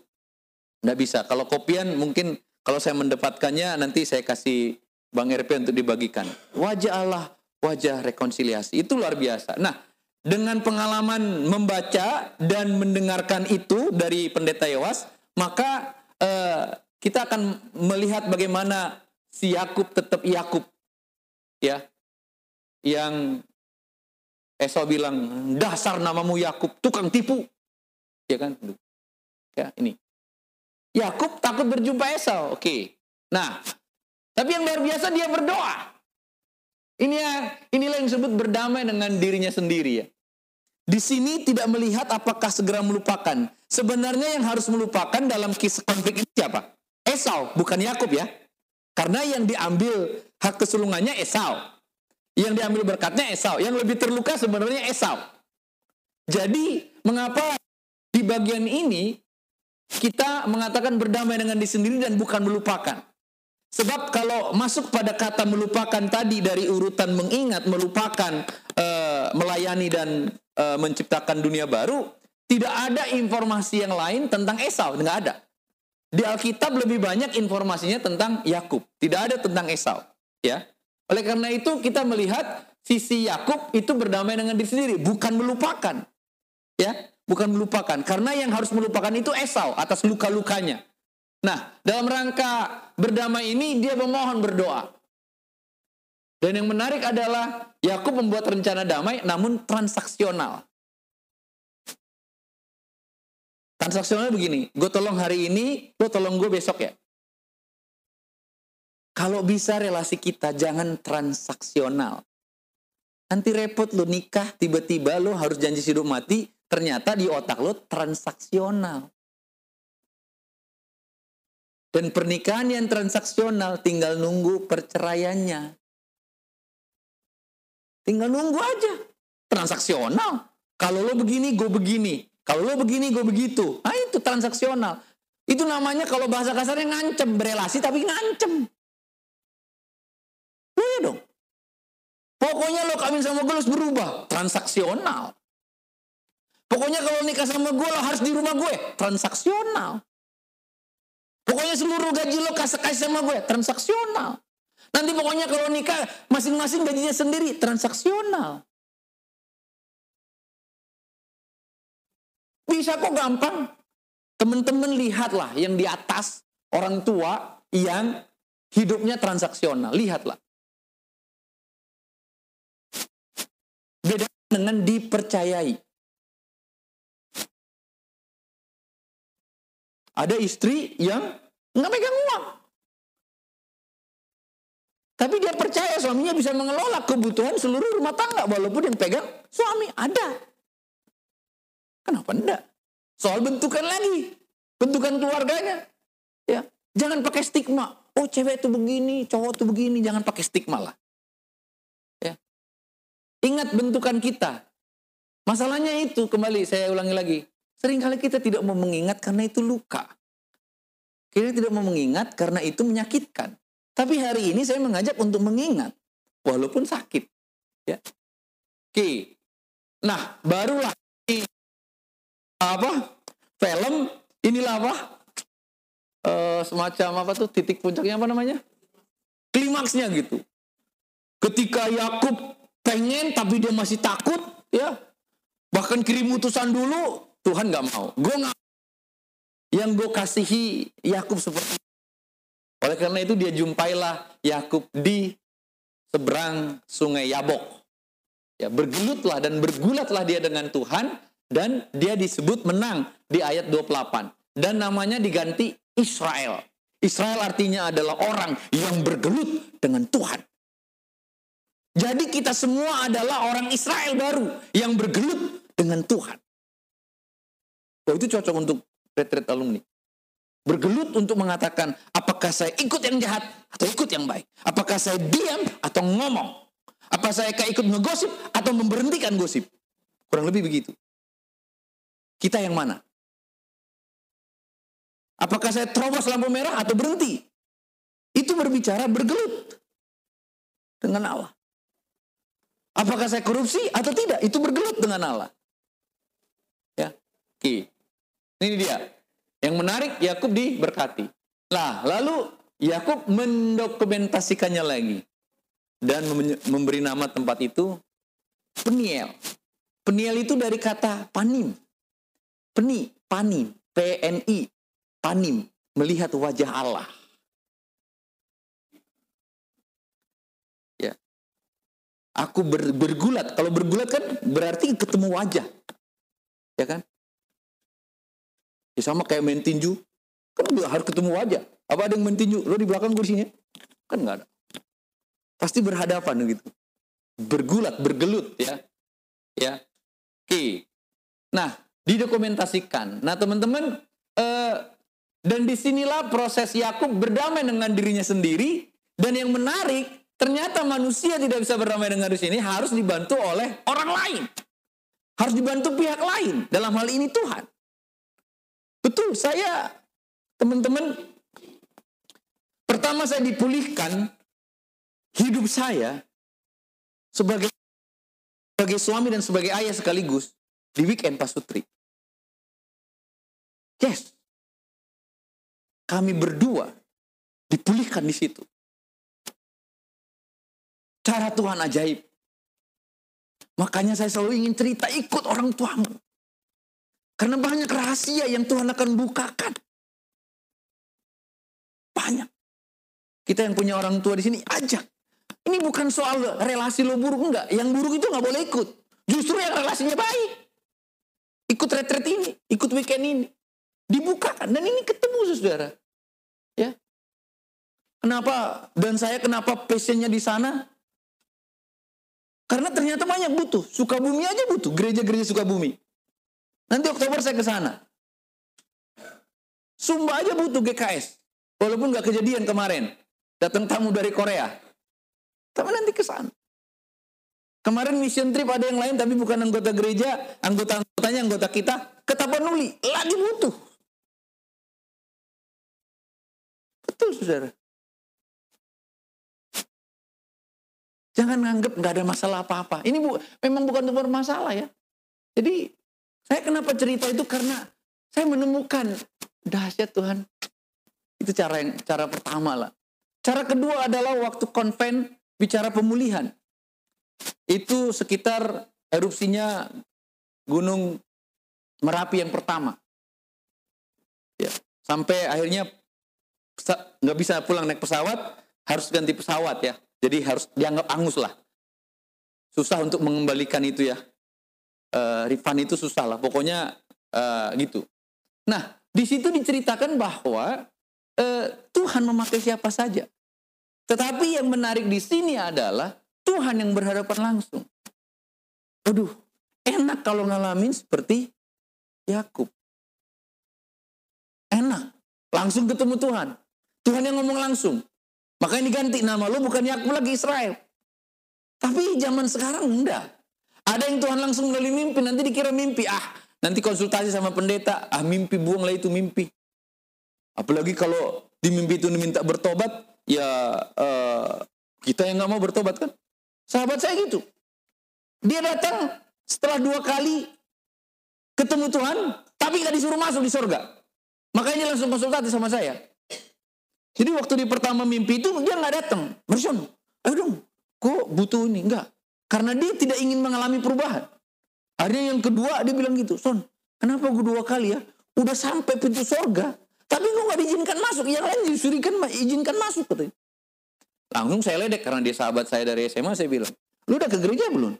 nggak bisa. Kalau kopian mungkin kalau saya mendapatkannya nanti saya kasih Bang RP untuk dibagikan. Wajah Allah, wajah rekonsiliasi. Itu luar biasa. Nah, dengan pengalaman membaca dan mendengarkan itu dari pendeta Yowas, maka uh, kita akan melihat bagaimana si Yakub tetap Yakub. Ya. Yang Esau bilang, dasar namamu Yakub, tukang tipu. Ya kan? Ya, ini. Yakub takut berjumpa Esau. Oke. Nah, tapi yang luar biasa dia berdoa. Ini yang inilah yang disebut berdamai dengan dirinya sendiri ya. Di sini tidak melihat apakah segera melupakan. Sebenarnya yang harus melupakan dalam kisah konflik ini siapa? Esau, bukan Yakub ya. Karena yang diambil hak kesulungannya Esau. Yang diambil berkatnya Esau. Yang lebih terluka sebenarnya Esau. Jadi, mengapa di bagian ini kita mengatakan berdamai dengan diri sendiri dan bukan melupakan? Sebab kalau masuk pada kata melupakan tadi dari urutan mengingat, melupakan, e, melayani dan e, menciptakan dunia baru, tidak ada informasi yang lain tentang Esau, tidak ada. Di Alkitab lebih banyak informasinya tentang Yakub, tidak ada tentang Esau, ya. Oleh karena itu kita melihat sisi Yakub itu berdamai dengan diri sendiri, bukan melupakan. Ya, bukan melupakan. Karena yang harus melupakan itu Esau atas luka-lukanya. Nah, dalam rangka berdamai ini dia memohon berdoa. Dan yang menarik adalah Yakub membuat rencana damai namun transaksional. Transaksional begini, gue tolong hari ini, lo tolong gue besok ya. Kalau bisa relasi kita jangan transaksional. Nanti repot lo nikah, tiba-tiba lo harus janji hidup mati, ternyata di otak lo transaksional. Dan pernikahan yang transaksional tinggal nunggu perceraiannya. Tinggal nunggu aja. Transaksional. Kalau lo begini, gue begini. Kalau lo begini, gue begitu. Nah itu transaksional. Itu namanya kalau bahasa kasarnya ngancem. Berelasi tapi ngancem. Iya dong. Pokoknya lo kawin sama gue harus berubah. Transaksional. Pokoknya kalau nikah sama gue lo harus di rumah gue. Transaksional. Pokoknya seluruh gaji lo kasih kasih sama gue. Transaksional. Nanti pokoknya kalau nikah masing-masing gajinya sendiri. Transaksional. Bisa kok gampang. Teman-teman lihatlah yang di atas orang tua yang hidupnya transaksional. Lihatlah. Beda dengan dipercayai. Ada istri yang nggak pegang uang. Tapi dia percaya suaminya bisa mengelola kebutuhan seluruh rumah tangga walaupun yang pegang suami ada. Kenapa enggak? Soal bentukan lagi. Bentukan keluarganya. Ya, jangan pakai stigma. Oh, cewek itu begini, cowok itu begini, jangan pakai stigma lah. Ingat bentukan kita. Masalahnya itu, kembali saya ulangi lagi. Seringkali kita tidak mau mengingat karena itu luka. Kita tidak mau mengingat karena itu menyakitkan. Tapi hari ini saya mengajak untuk mengingat. Walaupun sakit. Ya. Oke. Nah, barulah apa? Film inilah apa? E, semacam apa tuh titik puncaknya apa namanya? Klimaksnya gitu. Ketika Yakub pengen tapi dia masih takut ya. Bahkan kirim utusan dulu Tuhan nggak mau. Gue nggak yang gue kasihi Yakub seperti oleh karena itu dia jumpailah Yakub di seberang sungai Yabok. Ya bergelutlah dan bergulatlah dia dengan Tuhan dan dia disebut menang di ayat 28 dan namanya diganti Israel. Israel artinya adalah orang yang bergelut dengan Tuhan jadi kita semua adalah orang Israel baru yang bergelut dengan Tuhan. Oh, itu cocok untuk retret alumni. Bergelut untuk mengatakan apakah saya ikut yang jahat atau ikut yang baik. Apakah saya diam atau ngomong. Apa saya ikut ngegosip atau memberhentikan gosip. Kurang lebih begitu. Kita yang mana? Apakah saya terobos lampu merah atau berhenti? Itu berbicara bergelut dengan Allah. Apakah saya korupsi atau tidak? Itu bergelut dengan Allah. Ya. Oke. Ini dia. Yang menarik Yakub diberkati. Nah, lalu Yakub mendokumentasikannya lagi dan memberi nama tempat itu Peniel. Peniel itu dari kata panim. Peni, panim, P-N-I, panim, melihat wajah Allah. Aku ber, bergulat. Kalau bergulat kan berarti ketemu wajah. Ya kan? Ya sama kayak main tinju. Kan harus ketemu wajah. Apa ada yang main tinju? Lo di belakang sini? Kan nggak ada. Pasti berhadapan gitu. Bergulat, bergelut ya. Ya. Oke. Nah, didokumentasikan. Nah, teman-teman eh, dan di sinilah proses Yakub berdamai dengan dirinya sendiri. Dan yang menarik, ternyata manusia tidak bisa berdamai dengan diri sini harus dibantu oleh orang lain. Harus dibantu pihak lain. Dalam hal ini Tuhan. Betul, saya teman-teman pertama saya dipulihkan hidup saya sebagai sebagai suami dan sebagai ayah sekaligus di weekend Pak Sutri. Yes. Kami berdua dipulihkan di situ. Cara Tuhan ajaib. Makanya saya selalu ingin cerita ikut orang tuamu. Karena banyak rahasia yang Tuhan akan bukakan. Banyak. Kita yang punya orang tua di sini ajak. Ini bukan soal relasi lo buruk enggak. Yang buruk itu nggak boleh ikut. Justru yang relasinya baik. Ikut retret ini, ikut weekend ini. Dibukakan dan ini ketemu saudara. Ya. Kenapa dan saya kenapa passionnya di sana? Karena ternyata banyak butuh. Sukabumi aja butuh. Gereja-gereja Sukabumi. Nanti Oktober saya ke sana. Sumba aja butuh GKS. Walaupun nggak kejadian kemarin. Datang tamu dari Korea. Tapi nanti ke sana. Kemarin mission trip ada yang lain tapi bukan anggota gereja, anggota-anggotanya anggota kita ke Tapanuli, lagi butuh. Betul saudara. Jangan nganggap nggak ada masalah apa-apa. Ini bu, memang bukan sumber masalah ya. Jadi saya kenapa cerita itu karena saya menemukan dahsyat Tuhan. Itu cara yang cara pertama lah. Cara kedua adalah waktu konven bicara pemulihan. Itu sekitar erupsinya Gunung Merapi yang pertama. Ya, sampai akhirnya nggak bisa pulang naik pesawat, harus ganti pesawat ya. Jadi harus dianggap angus lah. Susah untuk mengembalikan itu ya. Uh, refund itu susah lah. Pokoknya uh, gitu. Nah, di situ diceritakan bahwa uh, Tuhan memakai siapa saja. Tetapi yang menarik di sini adalah Tuhan yang berhadapan langsung. Aduh, enak kalau ngalamin seperti Yakub. Enak, langsung ketemu Tuhan. Tuhan yang ngomong langsung. Makanya diganti nama lu bukan Yakub lagi Israel. Tapi zaman sekarang enggak. Ada yang Tuhan langsung melalui mimpi, nanti dikira mimpi. Ah, nanti konsultasi sama pendeta, ah mimpi buanglah itu mimpi. Apalagi kalau di mimpi itu diminta bertobat, ya uh, kita yang nggak mau bertobat kan. Sahabat saya gitu. Dia datang setelah dua kali ketemu Tuhan, tapi nggak disuruh masuk di surga. Makanya langsung konsultasi sama saya. Jadi waktu di pertama mimpi itu dia nggak datang. Merson, ayo dong, kok butuh ini? Enggak. Karena dia tidak ingin mengalami perubahan. Akhirnya yang kedua dia bilang gitu, Son, kenapa gue dua kali ya? Udah sampai pintu sorga, tapi gue nggak diizinkan masuk. Yang lain disurikan izinkan masuk katanya. Langsung saya ledek karena dia sahabat saya dari SMA, saya bilang, lu udah ke gereja belum?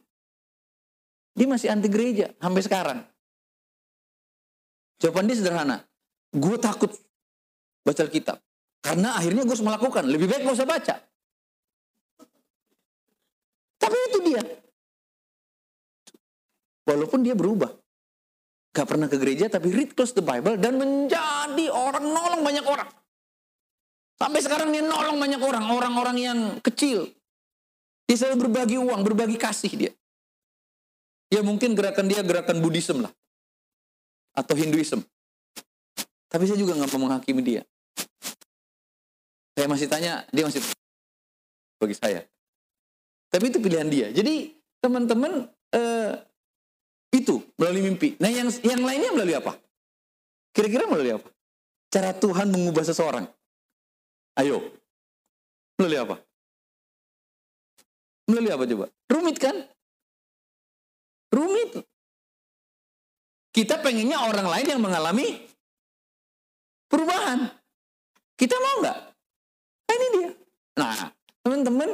Dia masih anti gereja sampai sekarang. Jawaban dia sederhana. Gue takut baca Alkitab. Karena akhirnya gue harus melakukan. Lebih baik gak usah baca. Tapi itu dia. Walaupun dia berubah. Gak pernah ke gereja tapi read close the Bible dan menjadi orang nolong banyak orang. Sampai sekarang dia nolong banyak orang. Orang-orang yang kecil. Dia selalu berbagi uang, berbagi kasih dia. Ya mungkin gerakan dia gerakan Buddhism lah. Atau Hinduism. Tapi saya juga nggak mau menghakimi dia. Saya masih tanya, dia masih bagi saya. Tapi itu pilihan dia. Jadi teman-teman eh, itu melalui mimpi. Nah yang yang lainnya melalui apa? Kira-kira melalui apa? Cara Tuhan mengubah seseorang. Ayo. Melalui apa? Melalui apa coba? Rumit kan? Rumit. Kita pengennya orang lain yang mengalami perubahan. Kita mau nggak? Nah ini dia. Nah teman-teman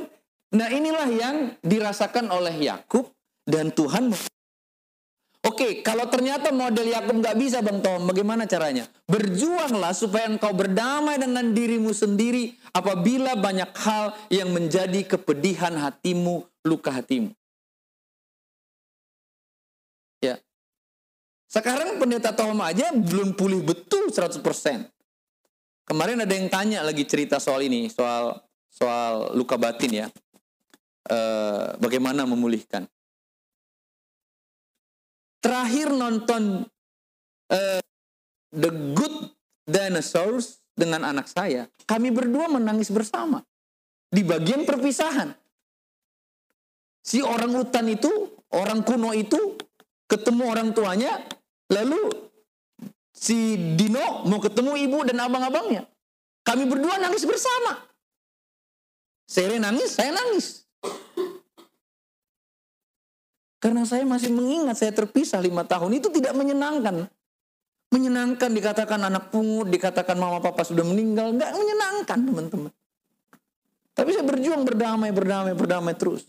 Nah inilah yang dirasakan oleh Yakub dan Tuhan. Oke, kalau ternyata model Yakub nggak bisa Bang Tom, bagaimana caranya? Berjuanglah supaya engkau berdamai dengan dirimu sendiri apabila banyak hal yang menjadi kepedihan hatimu, luka hatimu. Ya. Sekarang pendeta Tom aja belum pulih betul 100%. Kemarin ada yang tanya lagi cerita soal ini, soal soal luka batin ya. Uh, bagaimana memulihkan? Terakhir nonton uh, The Good Dinosaurs dengan anak saya, kami berdua menangis bersama di bagian perpisahan. Si orang hutan itu, orang kuno itu ketemu orang tuanya, lalu si Dino mau ketemu ibu dan abang-abangnya. Kami berdua nangis bersama. Sere nangis, saya nangis. Karena saya masih mengingat saya terpisah lima tahun itu tidak menyenangkan. Menyenangkan dikatakan anak pungut, dikatakan mama papa sudah meninggal, nggak menyenangkan teman-teman. Tapi saya berjuang berdamai, berdamai, berdamai terus.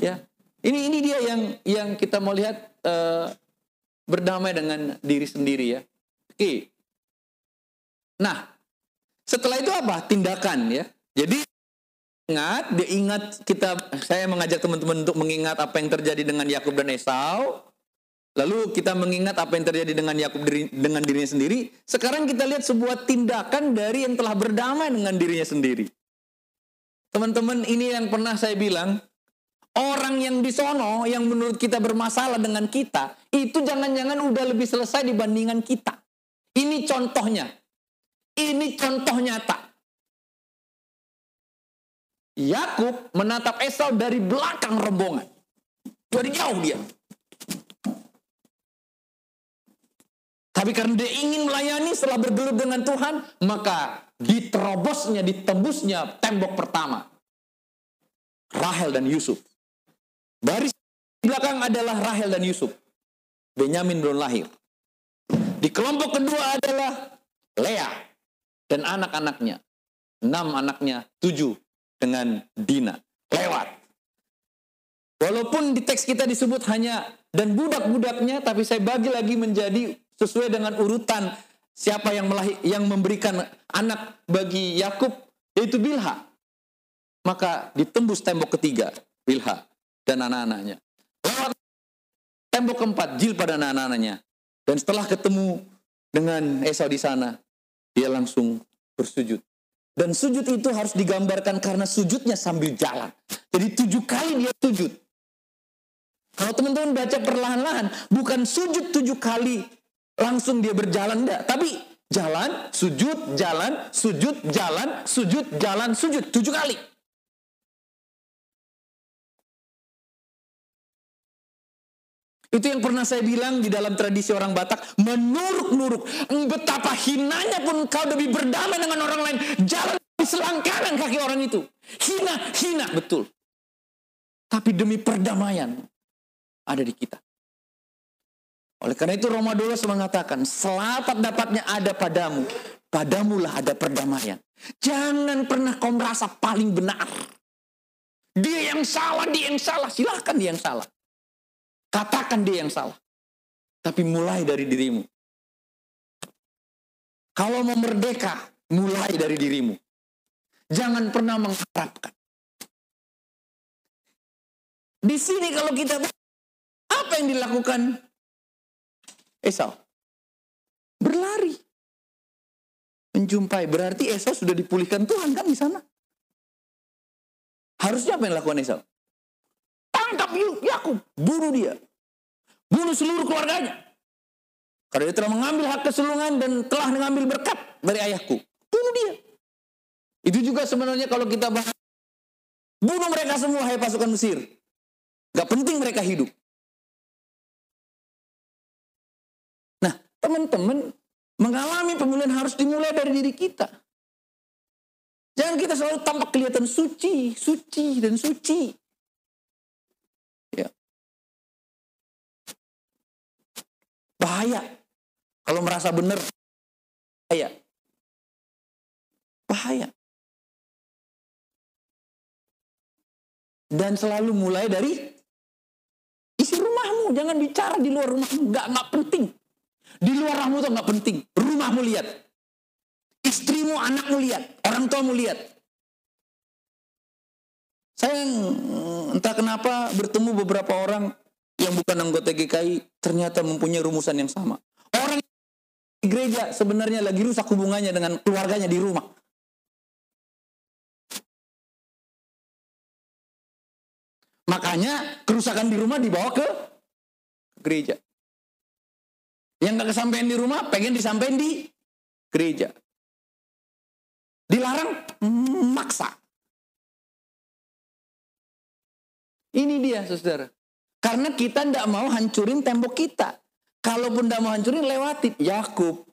Ya, ini ini dia yang yang kita mau lihat uh, berdamai dengan diri sendiri ya. Oke. Nah, setelah itu apa? Tindakan ya. Jadi ingat, dia ingat kita saya mengajak teman-teman untuk mengingat apa yang terjadi dengan Yakub dan Esau. Lalu kita mengingat apa yang terjadi dengan Yakub dengan dirinya sendiri. Sekarang kita lihat sebuah tindakan dari yang telah berdamai dengan dirinya sendiri. Teman-teman, ini yang pernah saya bilang, orang yang di sono yang menurut kita bermasalah dengan kita, itu jangan-jangan udah lebih selesai dibandingkan kita. Ini contohnya. Ini contoh nyata. Yakub menatap Esau dari belakang rombongan. Dari jauh dia. Tapi karena dia ingin melayani setelah bergelut dengan Tuhan, maka diterobosnya, ditembusnya tembok pertama. Rahel dan Yusuf. Baris belakang adalah Rahel dan Yusuf. Benyamin belum lahir. Di kelompok kedua adalah Lea dan anak-anaknya. Enam anaknya, tujuh dengan Dina. Lewat. Walaupun di teks kita disebut hanya dan budak-budaknya, tapi saya bagi lagi menjadi sesuai dengan urutan siapa yang melahir, yang memberikan anak bagi Yakub yaitu Bilha. Maka ditembus tembok ketiga, Bilha dan anak-anaknya. Lewat tembok keempat, Jil pada anak-anaknya. Dan setelah ketemu dengan Esau di sana, dia langsung bersujud. Dan sujud itu harus digambarkan karena sujudnya sambil jalan. Jadi tujuh kali dia sujud. Kalau teman-teman baca perlahan-lahan, bukan sujud tujuh kali langsung dia berjalan enggak. Tapi jalan, sujud, jalan, sujud, jalan, sujud, jalan, sujud. Tujuh kali. Itu yang pernah saya bilang di dalam tradisi orang Batak, menuruk-nuruk. Betapa hinanya pun kau lebih berdamai dengan orang lain. Jalan di selangkangan kaki orang itu. Hina, hina, betul. Tapi demi perdamaian ada di kita. Oleh karena itu Roma 12 mengatakan, selapat dapatnya ada padamu, padamulah ada perdamaian. Jangan pernah kau merasa paling benar. Dia yang salah, dia yang salah. Silahkan dia yang salah. Katakan dia yang salah. Tapi mulai dari dirimu. Kalau mau merdeka, mulai dari dirimu. Jangan pernah mengharapkan. Di sini kalau kita apa yang dilakukan Esau? Berlari. Menjumpai. Berarti Esau sudah dipulihkan Tuhan kan di sana. Harusnya apa yang dilakukan Esau? Tangkap Yakub, bunuh dia. Bunuh seluruh keluarganya. Karena dia telah mengambil hak kesulungan dan telah mengambil berkat dari ayahku. Bunuh dia. Itu juga sebenarnya kalau kita bahas. Bunuh mereka semua, hai pasukan Mesir. Gak penting mereka hidup. Nah, teman-teman, mengalami pemulihan harus dimulai dari diri kita. Jangan kita selalu tampak kelihatan suci, suci, dan suci. Bahaya. Kalau merasa benar, bahaya. Bahaya. Dan selalu mulai dari isi rumahmu. Jangan bicara di luar rumahmu. Nggak, nggak penting. Di luar rumahmu itu nggak penting. Rumahmu lihat. Istrimu, anakmu lihat. Orang tuamu lihat. Saya entah kenapa bertemu beberapa orang yang bukan anggota GKI ternyata mempunyai rumusan yang sama. Orang di gereja sebenarnya lagi rusak hubungannya dengan keluarganya di rumah. Makanya kerusakan di rumah dibawa ke gereja. Yang gak kesampaian di rumah, pengen disampaikan di gereja. Dilarang, maksa. Ini dia, saudara. Karena kita tidak mau hancurin tembok kita. Kalaupun tidak mau hancurin, lewatin. Yakub,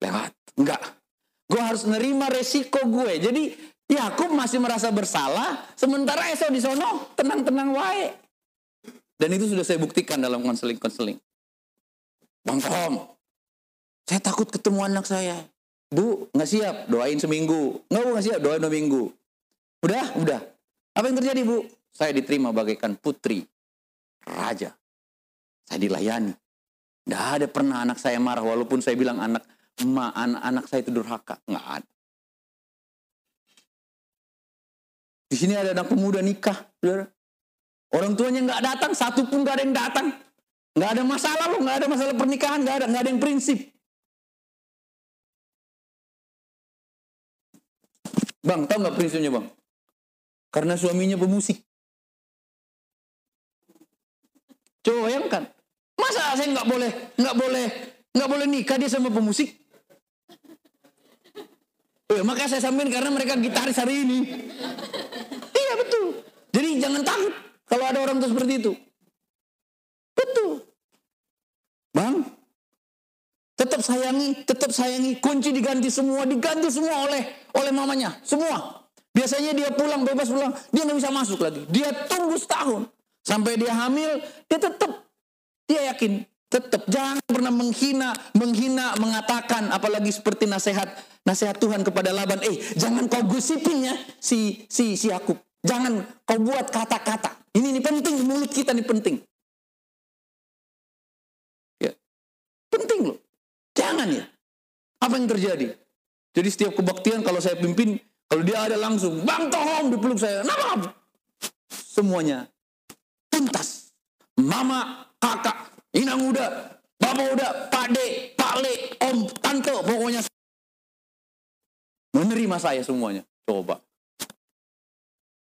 lewat. Enggak. Gue harus nerima resiko gue. Jadi Yakub masih merasa bersalah, sementara Esau di sono tenang-tenang wae. Dan itu sudah saya buktikan dalam konseling-konseling. Bang Tom, saya takut ketemu anak saya. Bu, nggak siap, doain seminggu. Nggak, bu, nggak siap, doain dua minggu. Udah, udah. Apa yang terjadi, Bu? Saya diterima bagaikan putri, raja. Saya dilayani. Tidak ada pernah anak saya marah, walaupun saya bilang anak, ma, anak, anak saya itu durhaka. Nggak ada. Di sini ada anak pemuda nikah, saudara. Orang tuanya nggak datang, satu pun nggak ada yang datang. Nggak ada masalah loh, nggak ada masalah pernikahan, nggak ada, nggak ada yang prinsip. Bang, tahu nggak prinsipnya bang? Karena suaminya pemusik. Coba bayangkan, masa saya nggak boleh, nggak boleh, nggak boleh nikah dia sama pemusik? Eh, makanya saya sampein karena mereka gitaris hari ini. iya betul. Jadi jangan takut kalau ada orang tuh seperti itu. Betul. Bang, tetap sayangi, tetap sayangi. Kunci diganti semua, diganti semua oleh oleh mamanya, semua. Biasanya dia pulang bebas pulang, dia nggak bisa masuk lagi. Dia tunggu setahun sampai dia hamil, dia tetap dia yakin Tetap jangan pernah menghina, menghina, mengatakan apalagi seperti nasihat nasihat Tuhan kepada Laban, eh jangan kau gosipin ya si si si Yakub. Jangan kau buat kata-kata. Ini ini penting mulut kita ini penting. Ya. Penting loh. Jangan ya. Apa yang terjadi? Jadi setiap kebaktian kalau saya pimpin, kalau dia ada langsung, Bang Tohong dipeluk saya. Nama Semuanya tuntas. Mama, kakak, Inang udah, bapak udah, pak le, om, tante, pokoknya menerima saya semuanya. Coba.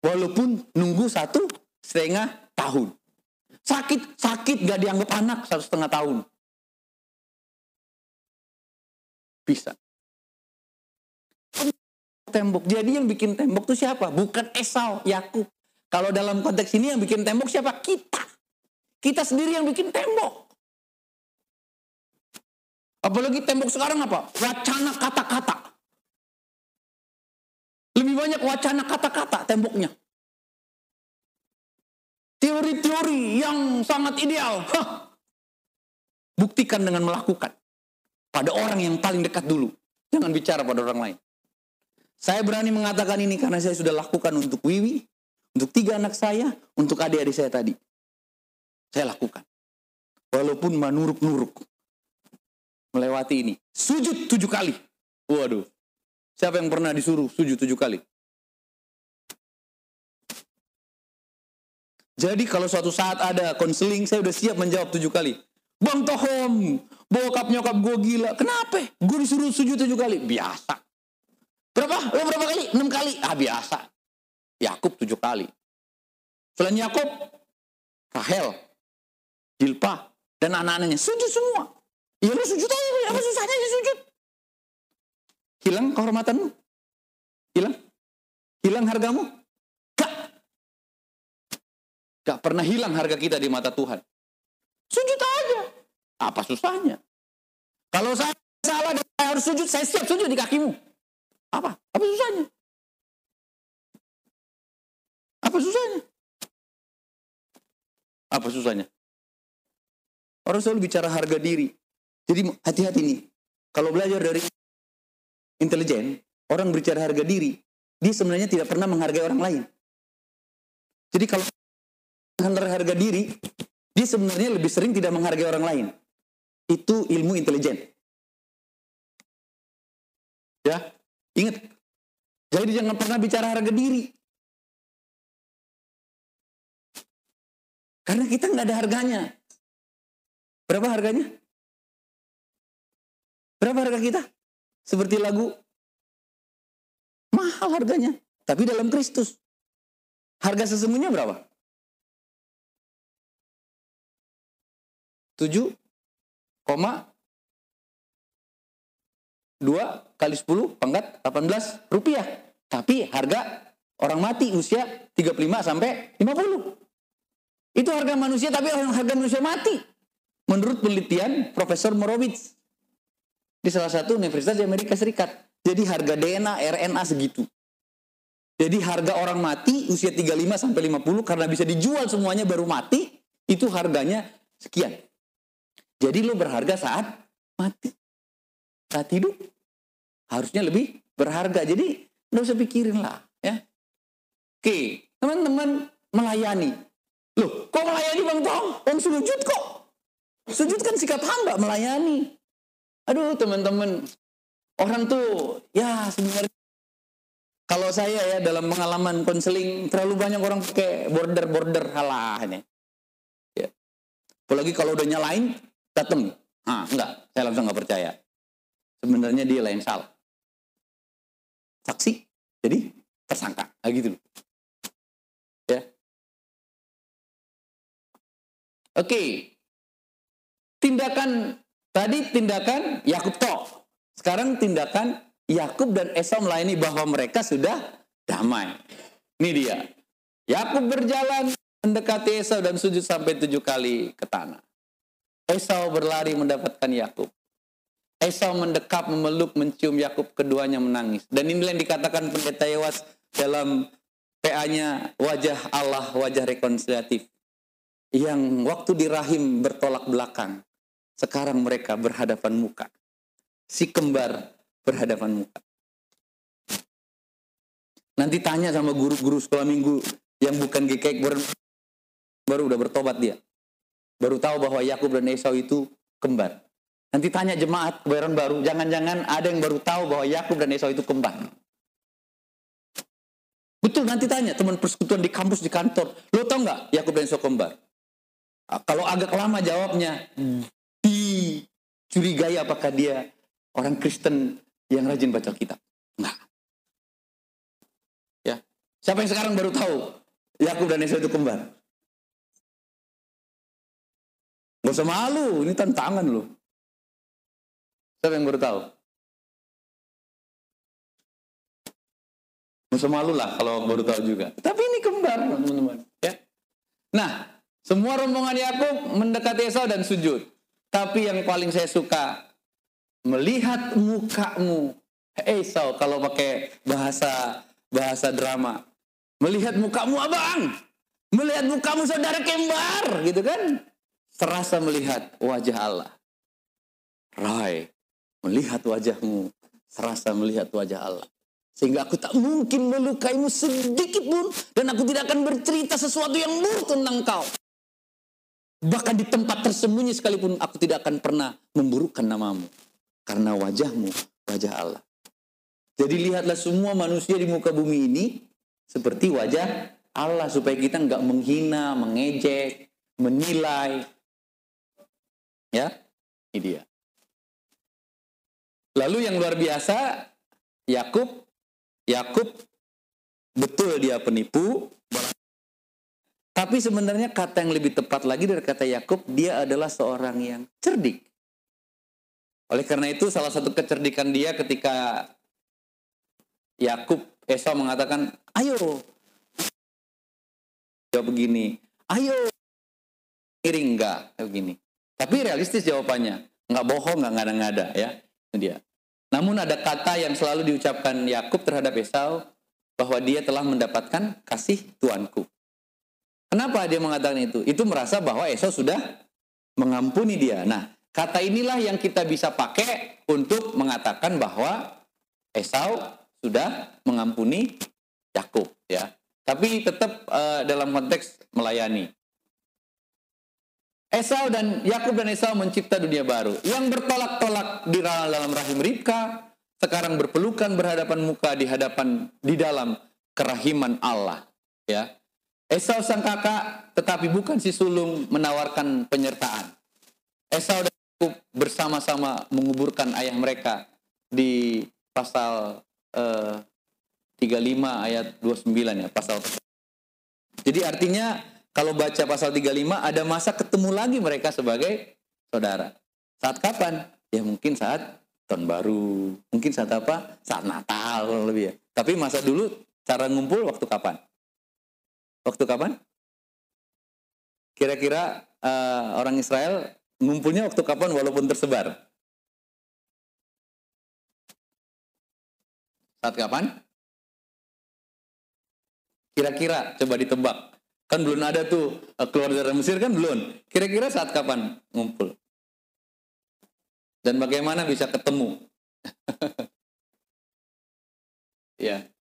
Walaupun nunggu satu setengah tahun. Sakit, sakit gak dianggap anak satu setengah tahun. Bisa. Tembok. Jadi yang bikin tembok itu siapa? Bukan Esau, Yakub. Kalau dalam konteks ini yang bikin tembok siapa? Kita. Kita sendiri yang bikin tembok. Apalagi tembok sekarang apa? Wacana kata-kata. Lebih banyak wacana kata-kata temboknya. Teori-teori yang sangat ideal. Hah. Buktikan dengan melakukan. Pada orang yang paling dekat dulu. Jangan bicara pada orang lain. Saya berani mengatakan ini karena saya sudah lakukan untuk Wiwi, untuk tiga anak saya, untuk adik-adik saya tadi. Saya lakukan. Walaupun manuruk-nuruk melewati ini. Sujud tujuh kali. Waduh. Siapa yang pernah disuruh sujud tujuh kali? Jadi kalau suatu saat ada konseling, saya udah siap menjawab tujuh kali. Bang Tohom, bokap nyokap gue gila. Kenapa? Gue disuruh sujud tujuh kali. Biasa. Berapa? Lo berapa kali? Enam kali. Ah biasa. Yakub tujuh kali. Selain Yakub, Rahel, Jilpa, dan anak-anaknya sujud semua. Ya lu sujud aja, apa susahnya sih sujud? Hilang kehormatanmu? Hilang? Hilang hargamu? Gak. Gak pernah hilang harga kita di mata Tuhan. Sujud aja. Apa susahnya? Kalau saya salah dan saya harus sujud, saya siap sujud di kakimu. Apa? Apa susahnya? Apa susahnya? Apa susahnya? Orang selalu bicara harga diri. Jadi hati-hati nih. Kalau belajar dari intelijen, orang berbicara harga diri, dia sebenarnya tidak pernah menghargai orang lain. Jadi kalau harga diri, dia sebenarnya lebih sering tidak menghargai orang lain. Itu ilmu intelijen. Ya, ingat. Jadi jangan pernah bicara harga diri. Karena kita nggak ada harganya. Berapa harganya? Berapa harga kita? Seperti lagu mahal harganya, tapi dalam Kristus. Harga sesungguhnya berapa? 7, 2 kali 10 pangkat 18 rupiah. Tapi harga orang mati usia 35 sampai 50. Itu harga manusia tapi harga manusia mati. Menurut penelitian Profesor Morowitz di salah satu universitas di Amerika Serikat. Jadi harga DNA, RNA segitu. Jadi harga orang mati usia 35 sampai 50 karena bisa dijual semuanya baru mati, itu harganya sekian. Jadi lo berharga saat mati. Saat hidup harusnya lebih berharga. Jadi nggak usah pikirin lah ya. Oke, teman-teman melayani. Loh, kok melayani Bang Tong? Om sujud kok. Sujud kan sikap hamba melayani. Aduh, teman-teman. Orang tuh ya sebenarnya kalau saya ya dalam pengalaman konseling terlalu banyak orang pakai border-border halah ini. Ya. Apalagi kalau udah nyalain datang. Ah, enggak, saya langsung nggak percaya. Sebenarnya dia lain salah. Saksi, jadi tersangka, nah, gitu. Oke. Tindakan tadi tindakan Yakub toh. Sekarang tindakan Yakub dan Esau melayani bahwa mereka sudah damai. Ini dia. Yakub berjalan mendekati Esau dan sujud sampai tujuh kali ke tanah. Esau berlari mendapatkan Yakub. Esau mendekap, memeluk, mencium Yakub, keduanya menangis. Dan inilah yang dikatakan pendeta Yewas dalam PA-nya wajah Allah, wajah rekonsiliatif. Yang waktu di rahim bertolak belakang. Sekarang mereka berhadapan muka. Si kembar berhadapan muka. Nanti tanya sama guru-guru sekolah minggu yang bukan GKK baru, baru udah bertobat dia. Baru tahu bahwa Yakub dan Esau itu kembar. Nanti tanya jemaat kebayaran baru, jangan-jangan ada yang baru tahu bahwa Yakub dan Esau itu kembar. Betul nanti tanya teman persekutuan di kampus di kantor, lo tau nggak Yakub dan Esau kembar? Kalau agak lama jawabnya, dicurigai apakah dia orang Kristen yang rajin baca kitab. Enggak. Ya. Siapa yang sekarang baru tahu Yakub dan Esau itu kembar? Gak usah malu, ini tantangan loh. Siapa yang baru tahu? Gak usah malu lah kalau baru tahu juga. Tapi ini kembar teman-teman. Ya. Nah, semua rombongan Yakub mendekati Esau dan sujud. Tapi yang paling saya suka melihat mukamu Esau kalau pakai bahasa bahasa drama. Melihat mukamu abang melihat mukamu saudara kembar gitu kan? Serasa melihat wajah Allah. Roy melihat wajahmu serasa melihat wajah Allah. Sehingga aku tak mungkin melukaimu sedikit pun dan aku tidak akan bercerita sesuatu yang buruk tentang kau bahkan di tempat tersembunyi sekalipun aku tidak akan pernah memburukkan namamu karena wajahmu, wajah Allah. Jadi lihatlah semua manusia di muka bumi ini seperti wajah Allah supaya kita nggak menghina, mengejek, menilai. Ya, ini dia. Lalu yang luar biasa, Yakub, Yakub betul dia penipu, tapi sebenarnya kata yang lebih tepat lagi dari kata Yakub, dia adalah seorang yang cerdik. Oleh karena itu salah satu kecerdikan dia ketika Yakub Esau mengatakan, "Ayo." Jawab begini, "Ayo." Miring enggak begini. Tapi realistis jawabannya, enggak bohong, enggak ngada-ngada ya. Itu dia. Namun ada kata yang selalu diucapkan Yakub terhadap Esau bahwa dia telah mendapatkan kasih tuanku. Kenapa dia mengatakan itu? Itu merasa bahwa Esau sudah mengampuni dia. Nah, Kata inilah yang kita bisa pakai untuk mengatakan bahwa Esau sudah mengampuni Yakub ya. tapi tetap uh, dalam konteks melayani. Esau dan Yakub dan Esau mencipta dunia baru yang bertolak-tolak di dalam rahim Ribka sekarang berpelukan berhadapan muka di hadapan di dalam kerahiman Allah ya Esau sang kakak tetapi bukan si sulung menawarkan penyertaan Esau dan Yakub bersama-sama menguburkan ayah mereka di pasal eh, 35 ayat 29 ya pasal jadi artinya kalau baca pasal 35 ada masa ketemu lagi mereka sebagai saudara. Saat kapan? Ya mungkin saat tahun baru, mungkin saat apa? Saat Natal lebih ya. Tapi masa dulu cara ngumpul waktu kapan? Waktu kapan? Kira-kira uh, orang Israel ngumpulnya waktu kapan walaupun tersebar? Saat kapan? Kira-kira coba ditebak. Kan belum ada tuh eh, keluar dari Mesir kan belum. Kira-kira saat kapan ngumpul? Dan bagaimana bisa ketemu? [laughs] ya.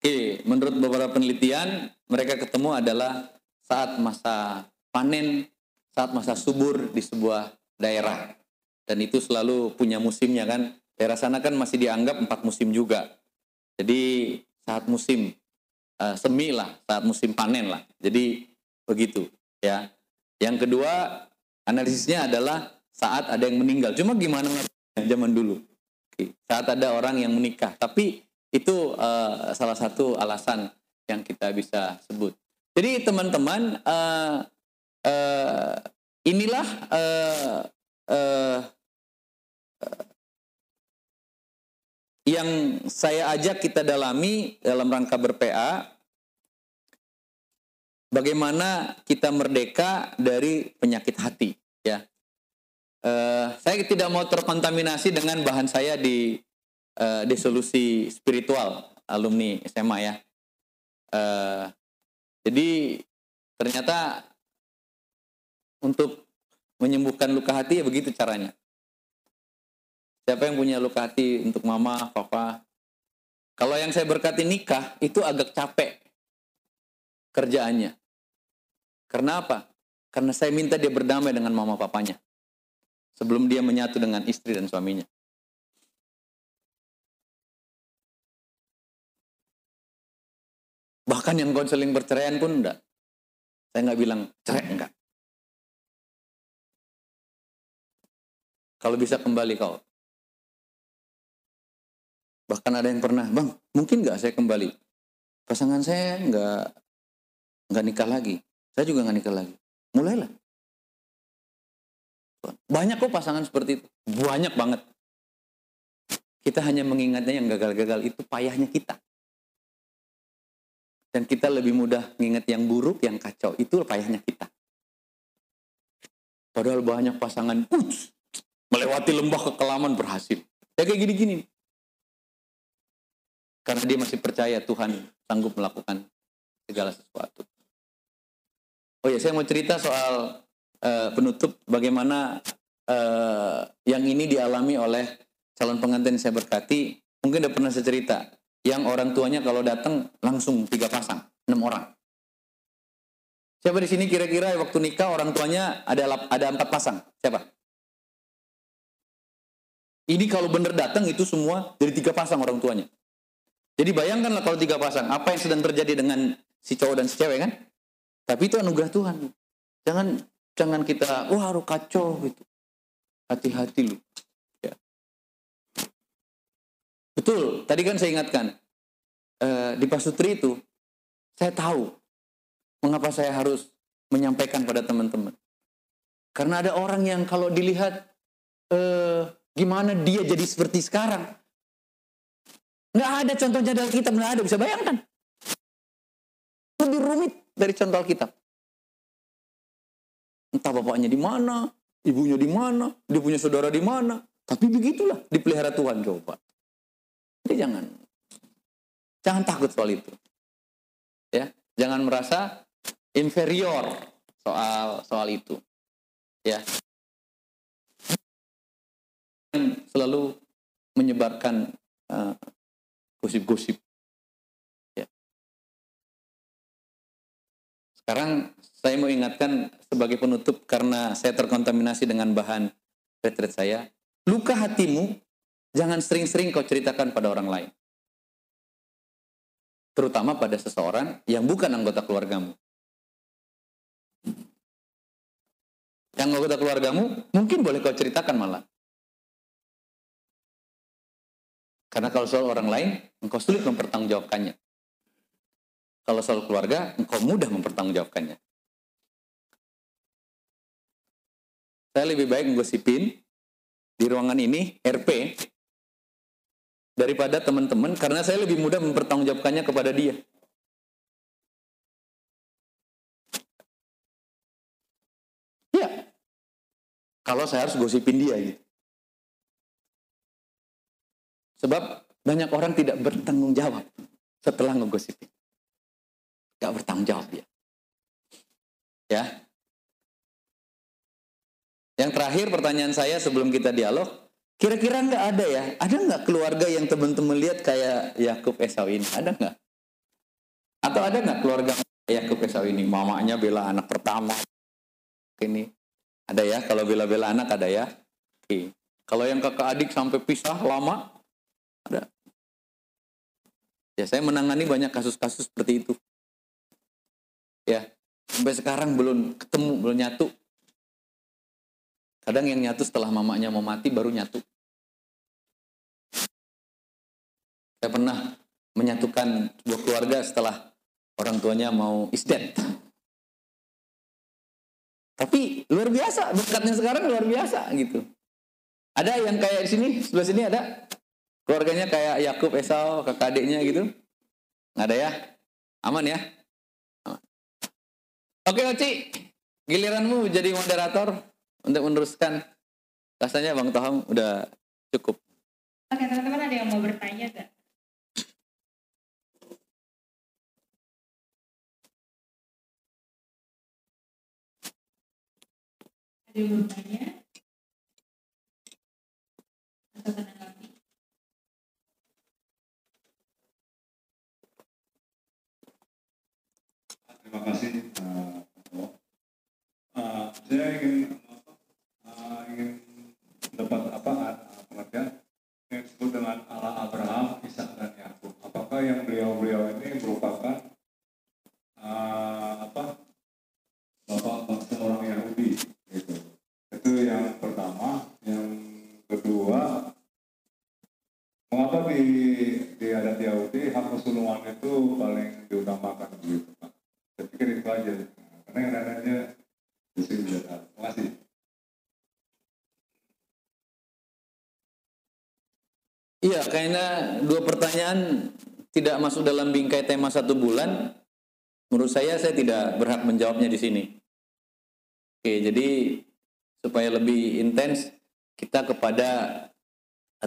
Oke, menurut beberapa penelitian, mereka ketemu adalah saat masa panen, saat masa subur di sebuah daerah. Dan itu selalu punya musimnya kan. Daerah sana kan masih dianggap empat musim juga. Jadi saat musim uh, semi lah saat musim panen lah. Jadi begitu ya. Yang kedua analisisnya adalah saat ada yang meninggal. Cuma gimana zaman dulu? Saat ada orang yang menikah. Tapi itu uh, salah satu alasan yang kita bisa sebut. Jadi teman-teman uh, uh, inilah uh, uh, yang saya ajak kita dalami dalam rangka berPA bagaimana kita merdeka dari penyakit hati ya uh, saya tidak mau terkontaminasi dengan bahan saya di uh, di solusi spiritual alumni SMA ya uh, jadi ternyata untuk menyembuhkan luka hati ya begitu caranya Siapa yang punya luka hati untuk mama, papa? Kalau yang saya berkati nikah, itu agak capek kerjaannya. Karena apa? Karena saya minta dia berdamai dengan mama papanya. Sebelum dia menyatu dengan istri dan suaminya. Bahkan yang konseling perceraian pun enggak. Saya nggak bilang cerai enggak. Kalau bisa kembali kau. Bahkan ada yang pernah, bang, mungkin nggak saya kembali? Pasangan saya nggak nggak nikah lagi. Saya juga nggak nikah lagi. Mulailah. Banyak kok pasangan seperti itu. Banyak banget. Kita hanya mengingatnya yang gagal-gagal itu payahnya kita. Dan kita lebih mudah mengingat yang buruk, yang kacau. Itu payahnya kita. Padahal banyak pasangan, uts, melewati lembah kekelaman berhasil. Ya kayak gini-gini. Karena dia masih percaya Tuhan sanggup melakukan segala sesuatu. Oh ya, saya mau cerita soal uh, penutup bagaimana uh, yang ini dialami oleh calon pengantin saya berkati. Mungkin udah pernah saya cerita. Yang orang tuanya kalau datang langsung tiga pasang, enam orang. Siapa di sini kira-kira waktu nikah orang tuanya ada ada empat pasang? Siapa? Ini kalau benar datang itu semua dari tiga pasang orang tuanya. Jadi bayangkanlah kalau tiga pasang, apa yang sedang terjadi dengan si cowok dan si cewek kan? Tapi itu anugerah Tuhan. Jangan jangan kita wah harus kacau gitu. Hati-hati lu. Betul, tadi kan saya ingatkan eh, di pasutri itu saya tahu mengapa saya harus menyampaikan pada teman-teman. Karena ada orang yang kalau dilihat eh, gimana dia jadi seperti sekarang, Nggak ada contohnya dalam kitab, nggak ada. Bisa bayangkan. Lebih rumit dari contoh kitab. Entah bapaknya di mana, ibunya di mana, dia punya saudara di mana. Tapi begitulah dipelihara Tuhan coba. Jadi jangan jangan takut soal itu. Ya, jangan merasa inferior soal soal itu. Ya. Selalu menyebarkan uh, gosip-gosip. Ya. Sekarang saya mau ingatkan sebagai penutup karena saya terkontaminasi dengan bahan retret saya. Luka hatimu jangan sering-sering kau ceritakan pada orang lain. Terutama pada seseorang yang bukan anggota keluargamu. Yang anggota keluargamu mungkin boleh kau ceritakan malah. Karena kalau soal orang lain, engkau sulit mempertanggungjawabkannya. Kalau soal keluarga, engkau mudah mempertanggungjawabkannya. Saya lebih baik menggosipin di ruangan ini RP daripada teman-teman karena saya lebih mudah mempertanggungjawabkannya kepada dia. Ya, kalau saya harus gosipin dia gitu. Sebab banyak orang tidak bertanggung jawab setelah ngegosipin. Gak bertanggung jawab dia. Ya. Yang terakhir pertanyaan saya sebelum kita dialog, kira-kira nggak ada ya? Ada nggak keluarga yang teman-teman lihat kayak Yakub Esau ini? Ada nggak? Atau ada nggak keluarga Yakub Esau ini? Mamanya bela anak pertama. Ini ada ya? Kalau bela-bela anak ada ya? Oke. Kalau yang kakak adik sampai pisah lama, ada. Ya saya menangani banyak kasus-kasus seperti itu. Ya, sampai sekarang belum ketemu, belum nyatu. Kadang yang nyatu setelah mamanya mau mati baru nyatu. Saya pernah menyatukan sebuah keluarga setelah orang tuanya mau isdet. Tapi luar biasa, berkatnya sekarang luar biasa gitu. Ada yang kayak di sini, sebelah sini ada keluarganya kayak Yakub, Esau, kakak adiknya gitu. Nggak ada ya? Aman ya? Aman. Oke Oci, giliranmu jadi moderator untuk meneruskan. Rasanya Bang Toham udah cukup. Oke teman-teman ada yang mau bertanya gak? Ada yang mau bertanya? Atau menanggapi? Terima kasih. Pak. Eh, saya ingin eh, ingin dapat apa eh, pengertian yang disebut dengan Allah Abraham, Ishak dan Yakub. Apakah yang beliau-beliau ini merupakan eh, apa bapak bangsa orang Yahudi? Gitu. Itu yang pertama. Yang kedua, mengapa di di adat Yahudi hak kesulungan itu paling diutamakan begitu saya pikir itu aja karena yang justru tidak tahu terima Iya, kayaknya dua pertanyaan tidak masuk dalam bingkai tema satu bulan. Menurut saya, saya tidak berhak menjawabnya di sini. Oke, jadi supaya lebih intens, kita kepada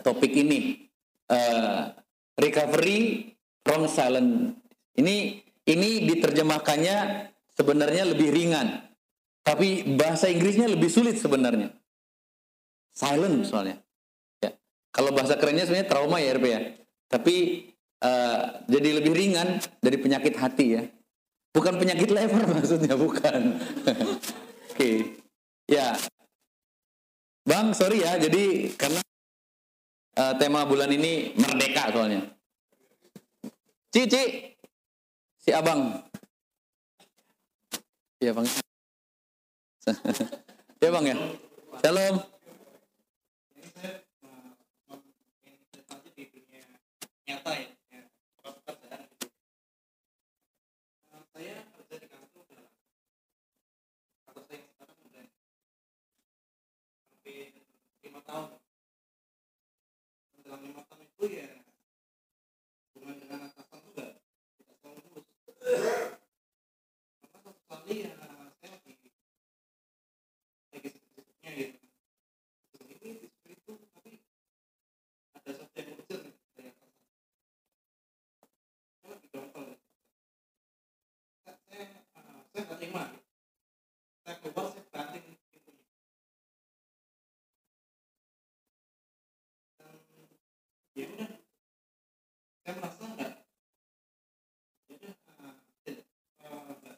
topik ini. Eh, recovery from silent. Ini ini diterjemahkannya sebenarnya lebih ringan. Tapi bahasa Inggrisnya lebih sulit sebenarnya. Silent soalnya. Ya. Kalau bahasa kerennya sebenarnya trauma ya RP ya. Tapi eh, jadi lebih ringan dari penyakit hati ya. Bukan penyakit lever [laughs] maksudnya, bukan. [laughs] Oke. Ya. Bang, sorry ya. Jadi karena eh, tema bulan ini merdeka soalnya. Cici, si abang. Iya bang. [laughs] ya bang ya. Shalom. Nyata ya, ya gitu. Eh, saya di lima tahun dalam lima tahun itu ya hubungan dengan atasan juga tidak selalu mulus karena satu kali ya saya lagi lagi sibuk-sibuknya gitu sebelum ini seperti itu tapi ada satu yang urgent nih dari atasan saya lagi gampang ya. saya saya eh, saya nggak terima gitu. saya keluar saya banting pintunya dan ya udah saya merasa nggak ya udah eh, tidak, eh, nggak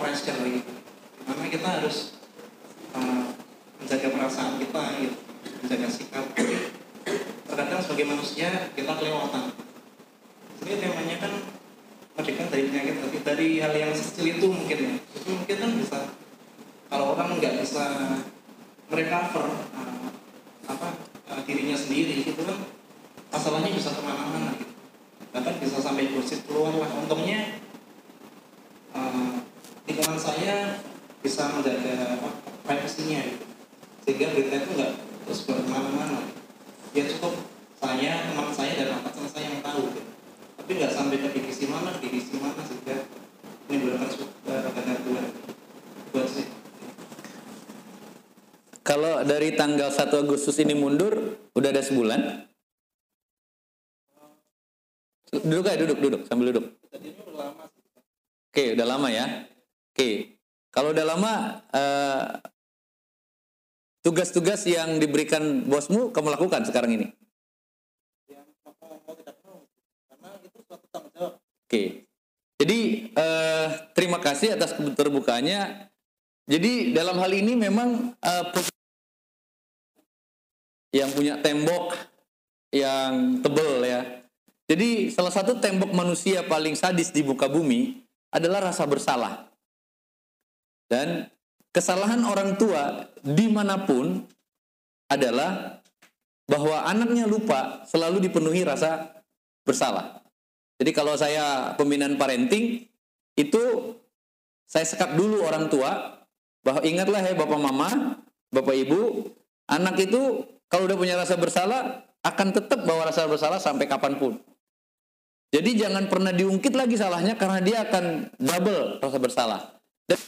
pressure gitu karena kita harus uh, menjaga perasaan kita gitu. Menjaga sikap Tapi terkadang sebagai manusia kita kelewatan. Ini temanya kan merdeka dari penyakit tapi dari hal yang kecil itu mungkin ya. Itu mungkin kan bisa kalau orang nggak bisa merecover uh, apa uh, dirinya sendiri gitu kan masalahnya bisa ke mana-mana gitu. Bahkan bisa sampai gosip keluar lah. Untungnya uh, saya bisa menjaga privasinya gitu sehingga berita itu nggak terus berkemana-mana ya cukup saya teman saya dan atasan saya yang tahu gitu. tapi nggak sampai ke divisi mana ke divisi mana sehingga menimbulkan kegaduhan buat sih Kalau dari tanggal 1 Agustus ini mundur, udah ada sebulan? Duduk aja, duduk, duduk, sambil duduk. Oke, udah lama ya. Oke, kalau udah lama, eh, tugas-tugas yang diberikan bosmu kamu lakukan sekarang ini. Oke, jadi eh, terima kasih atas keterbukaannya. Jadi dalam hal ini memang eh, yang punya tembok yang tebel ya. Jadi salah satu tembok manusia paling sadis di muka bumi adalah rasa bersalah. Dan kesalahan orang tua di mana pun adalah bahwa anaknya lupa selalu dipenuhi rasa bersalah. Jadi kalau saya pembinaan parenting itu saya sekat dulu orang tua bahwa ingatlah ya bapak mama, bapak ibu, anak itu kalau udah punya rasa bersalah akan tetap bawa rasa bersalah sampai kapan pun. Jadi jangan pernah diungkit lagi salahnya karena dia akan double rasa bersalah. Dan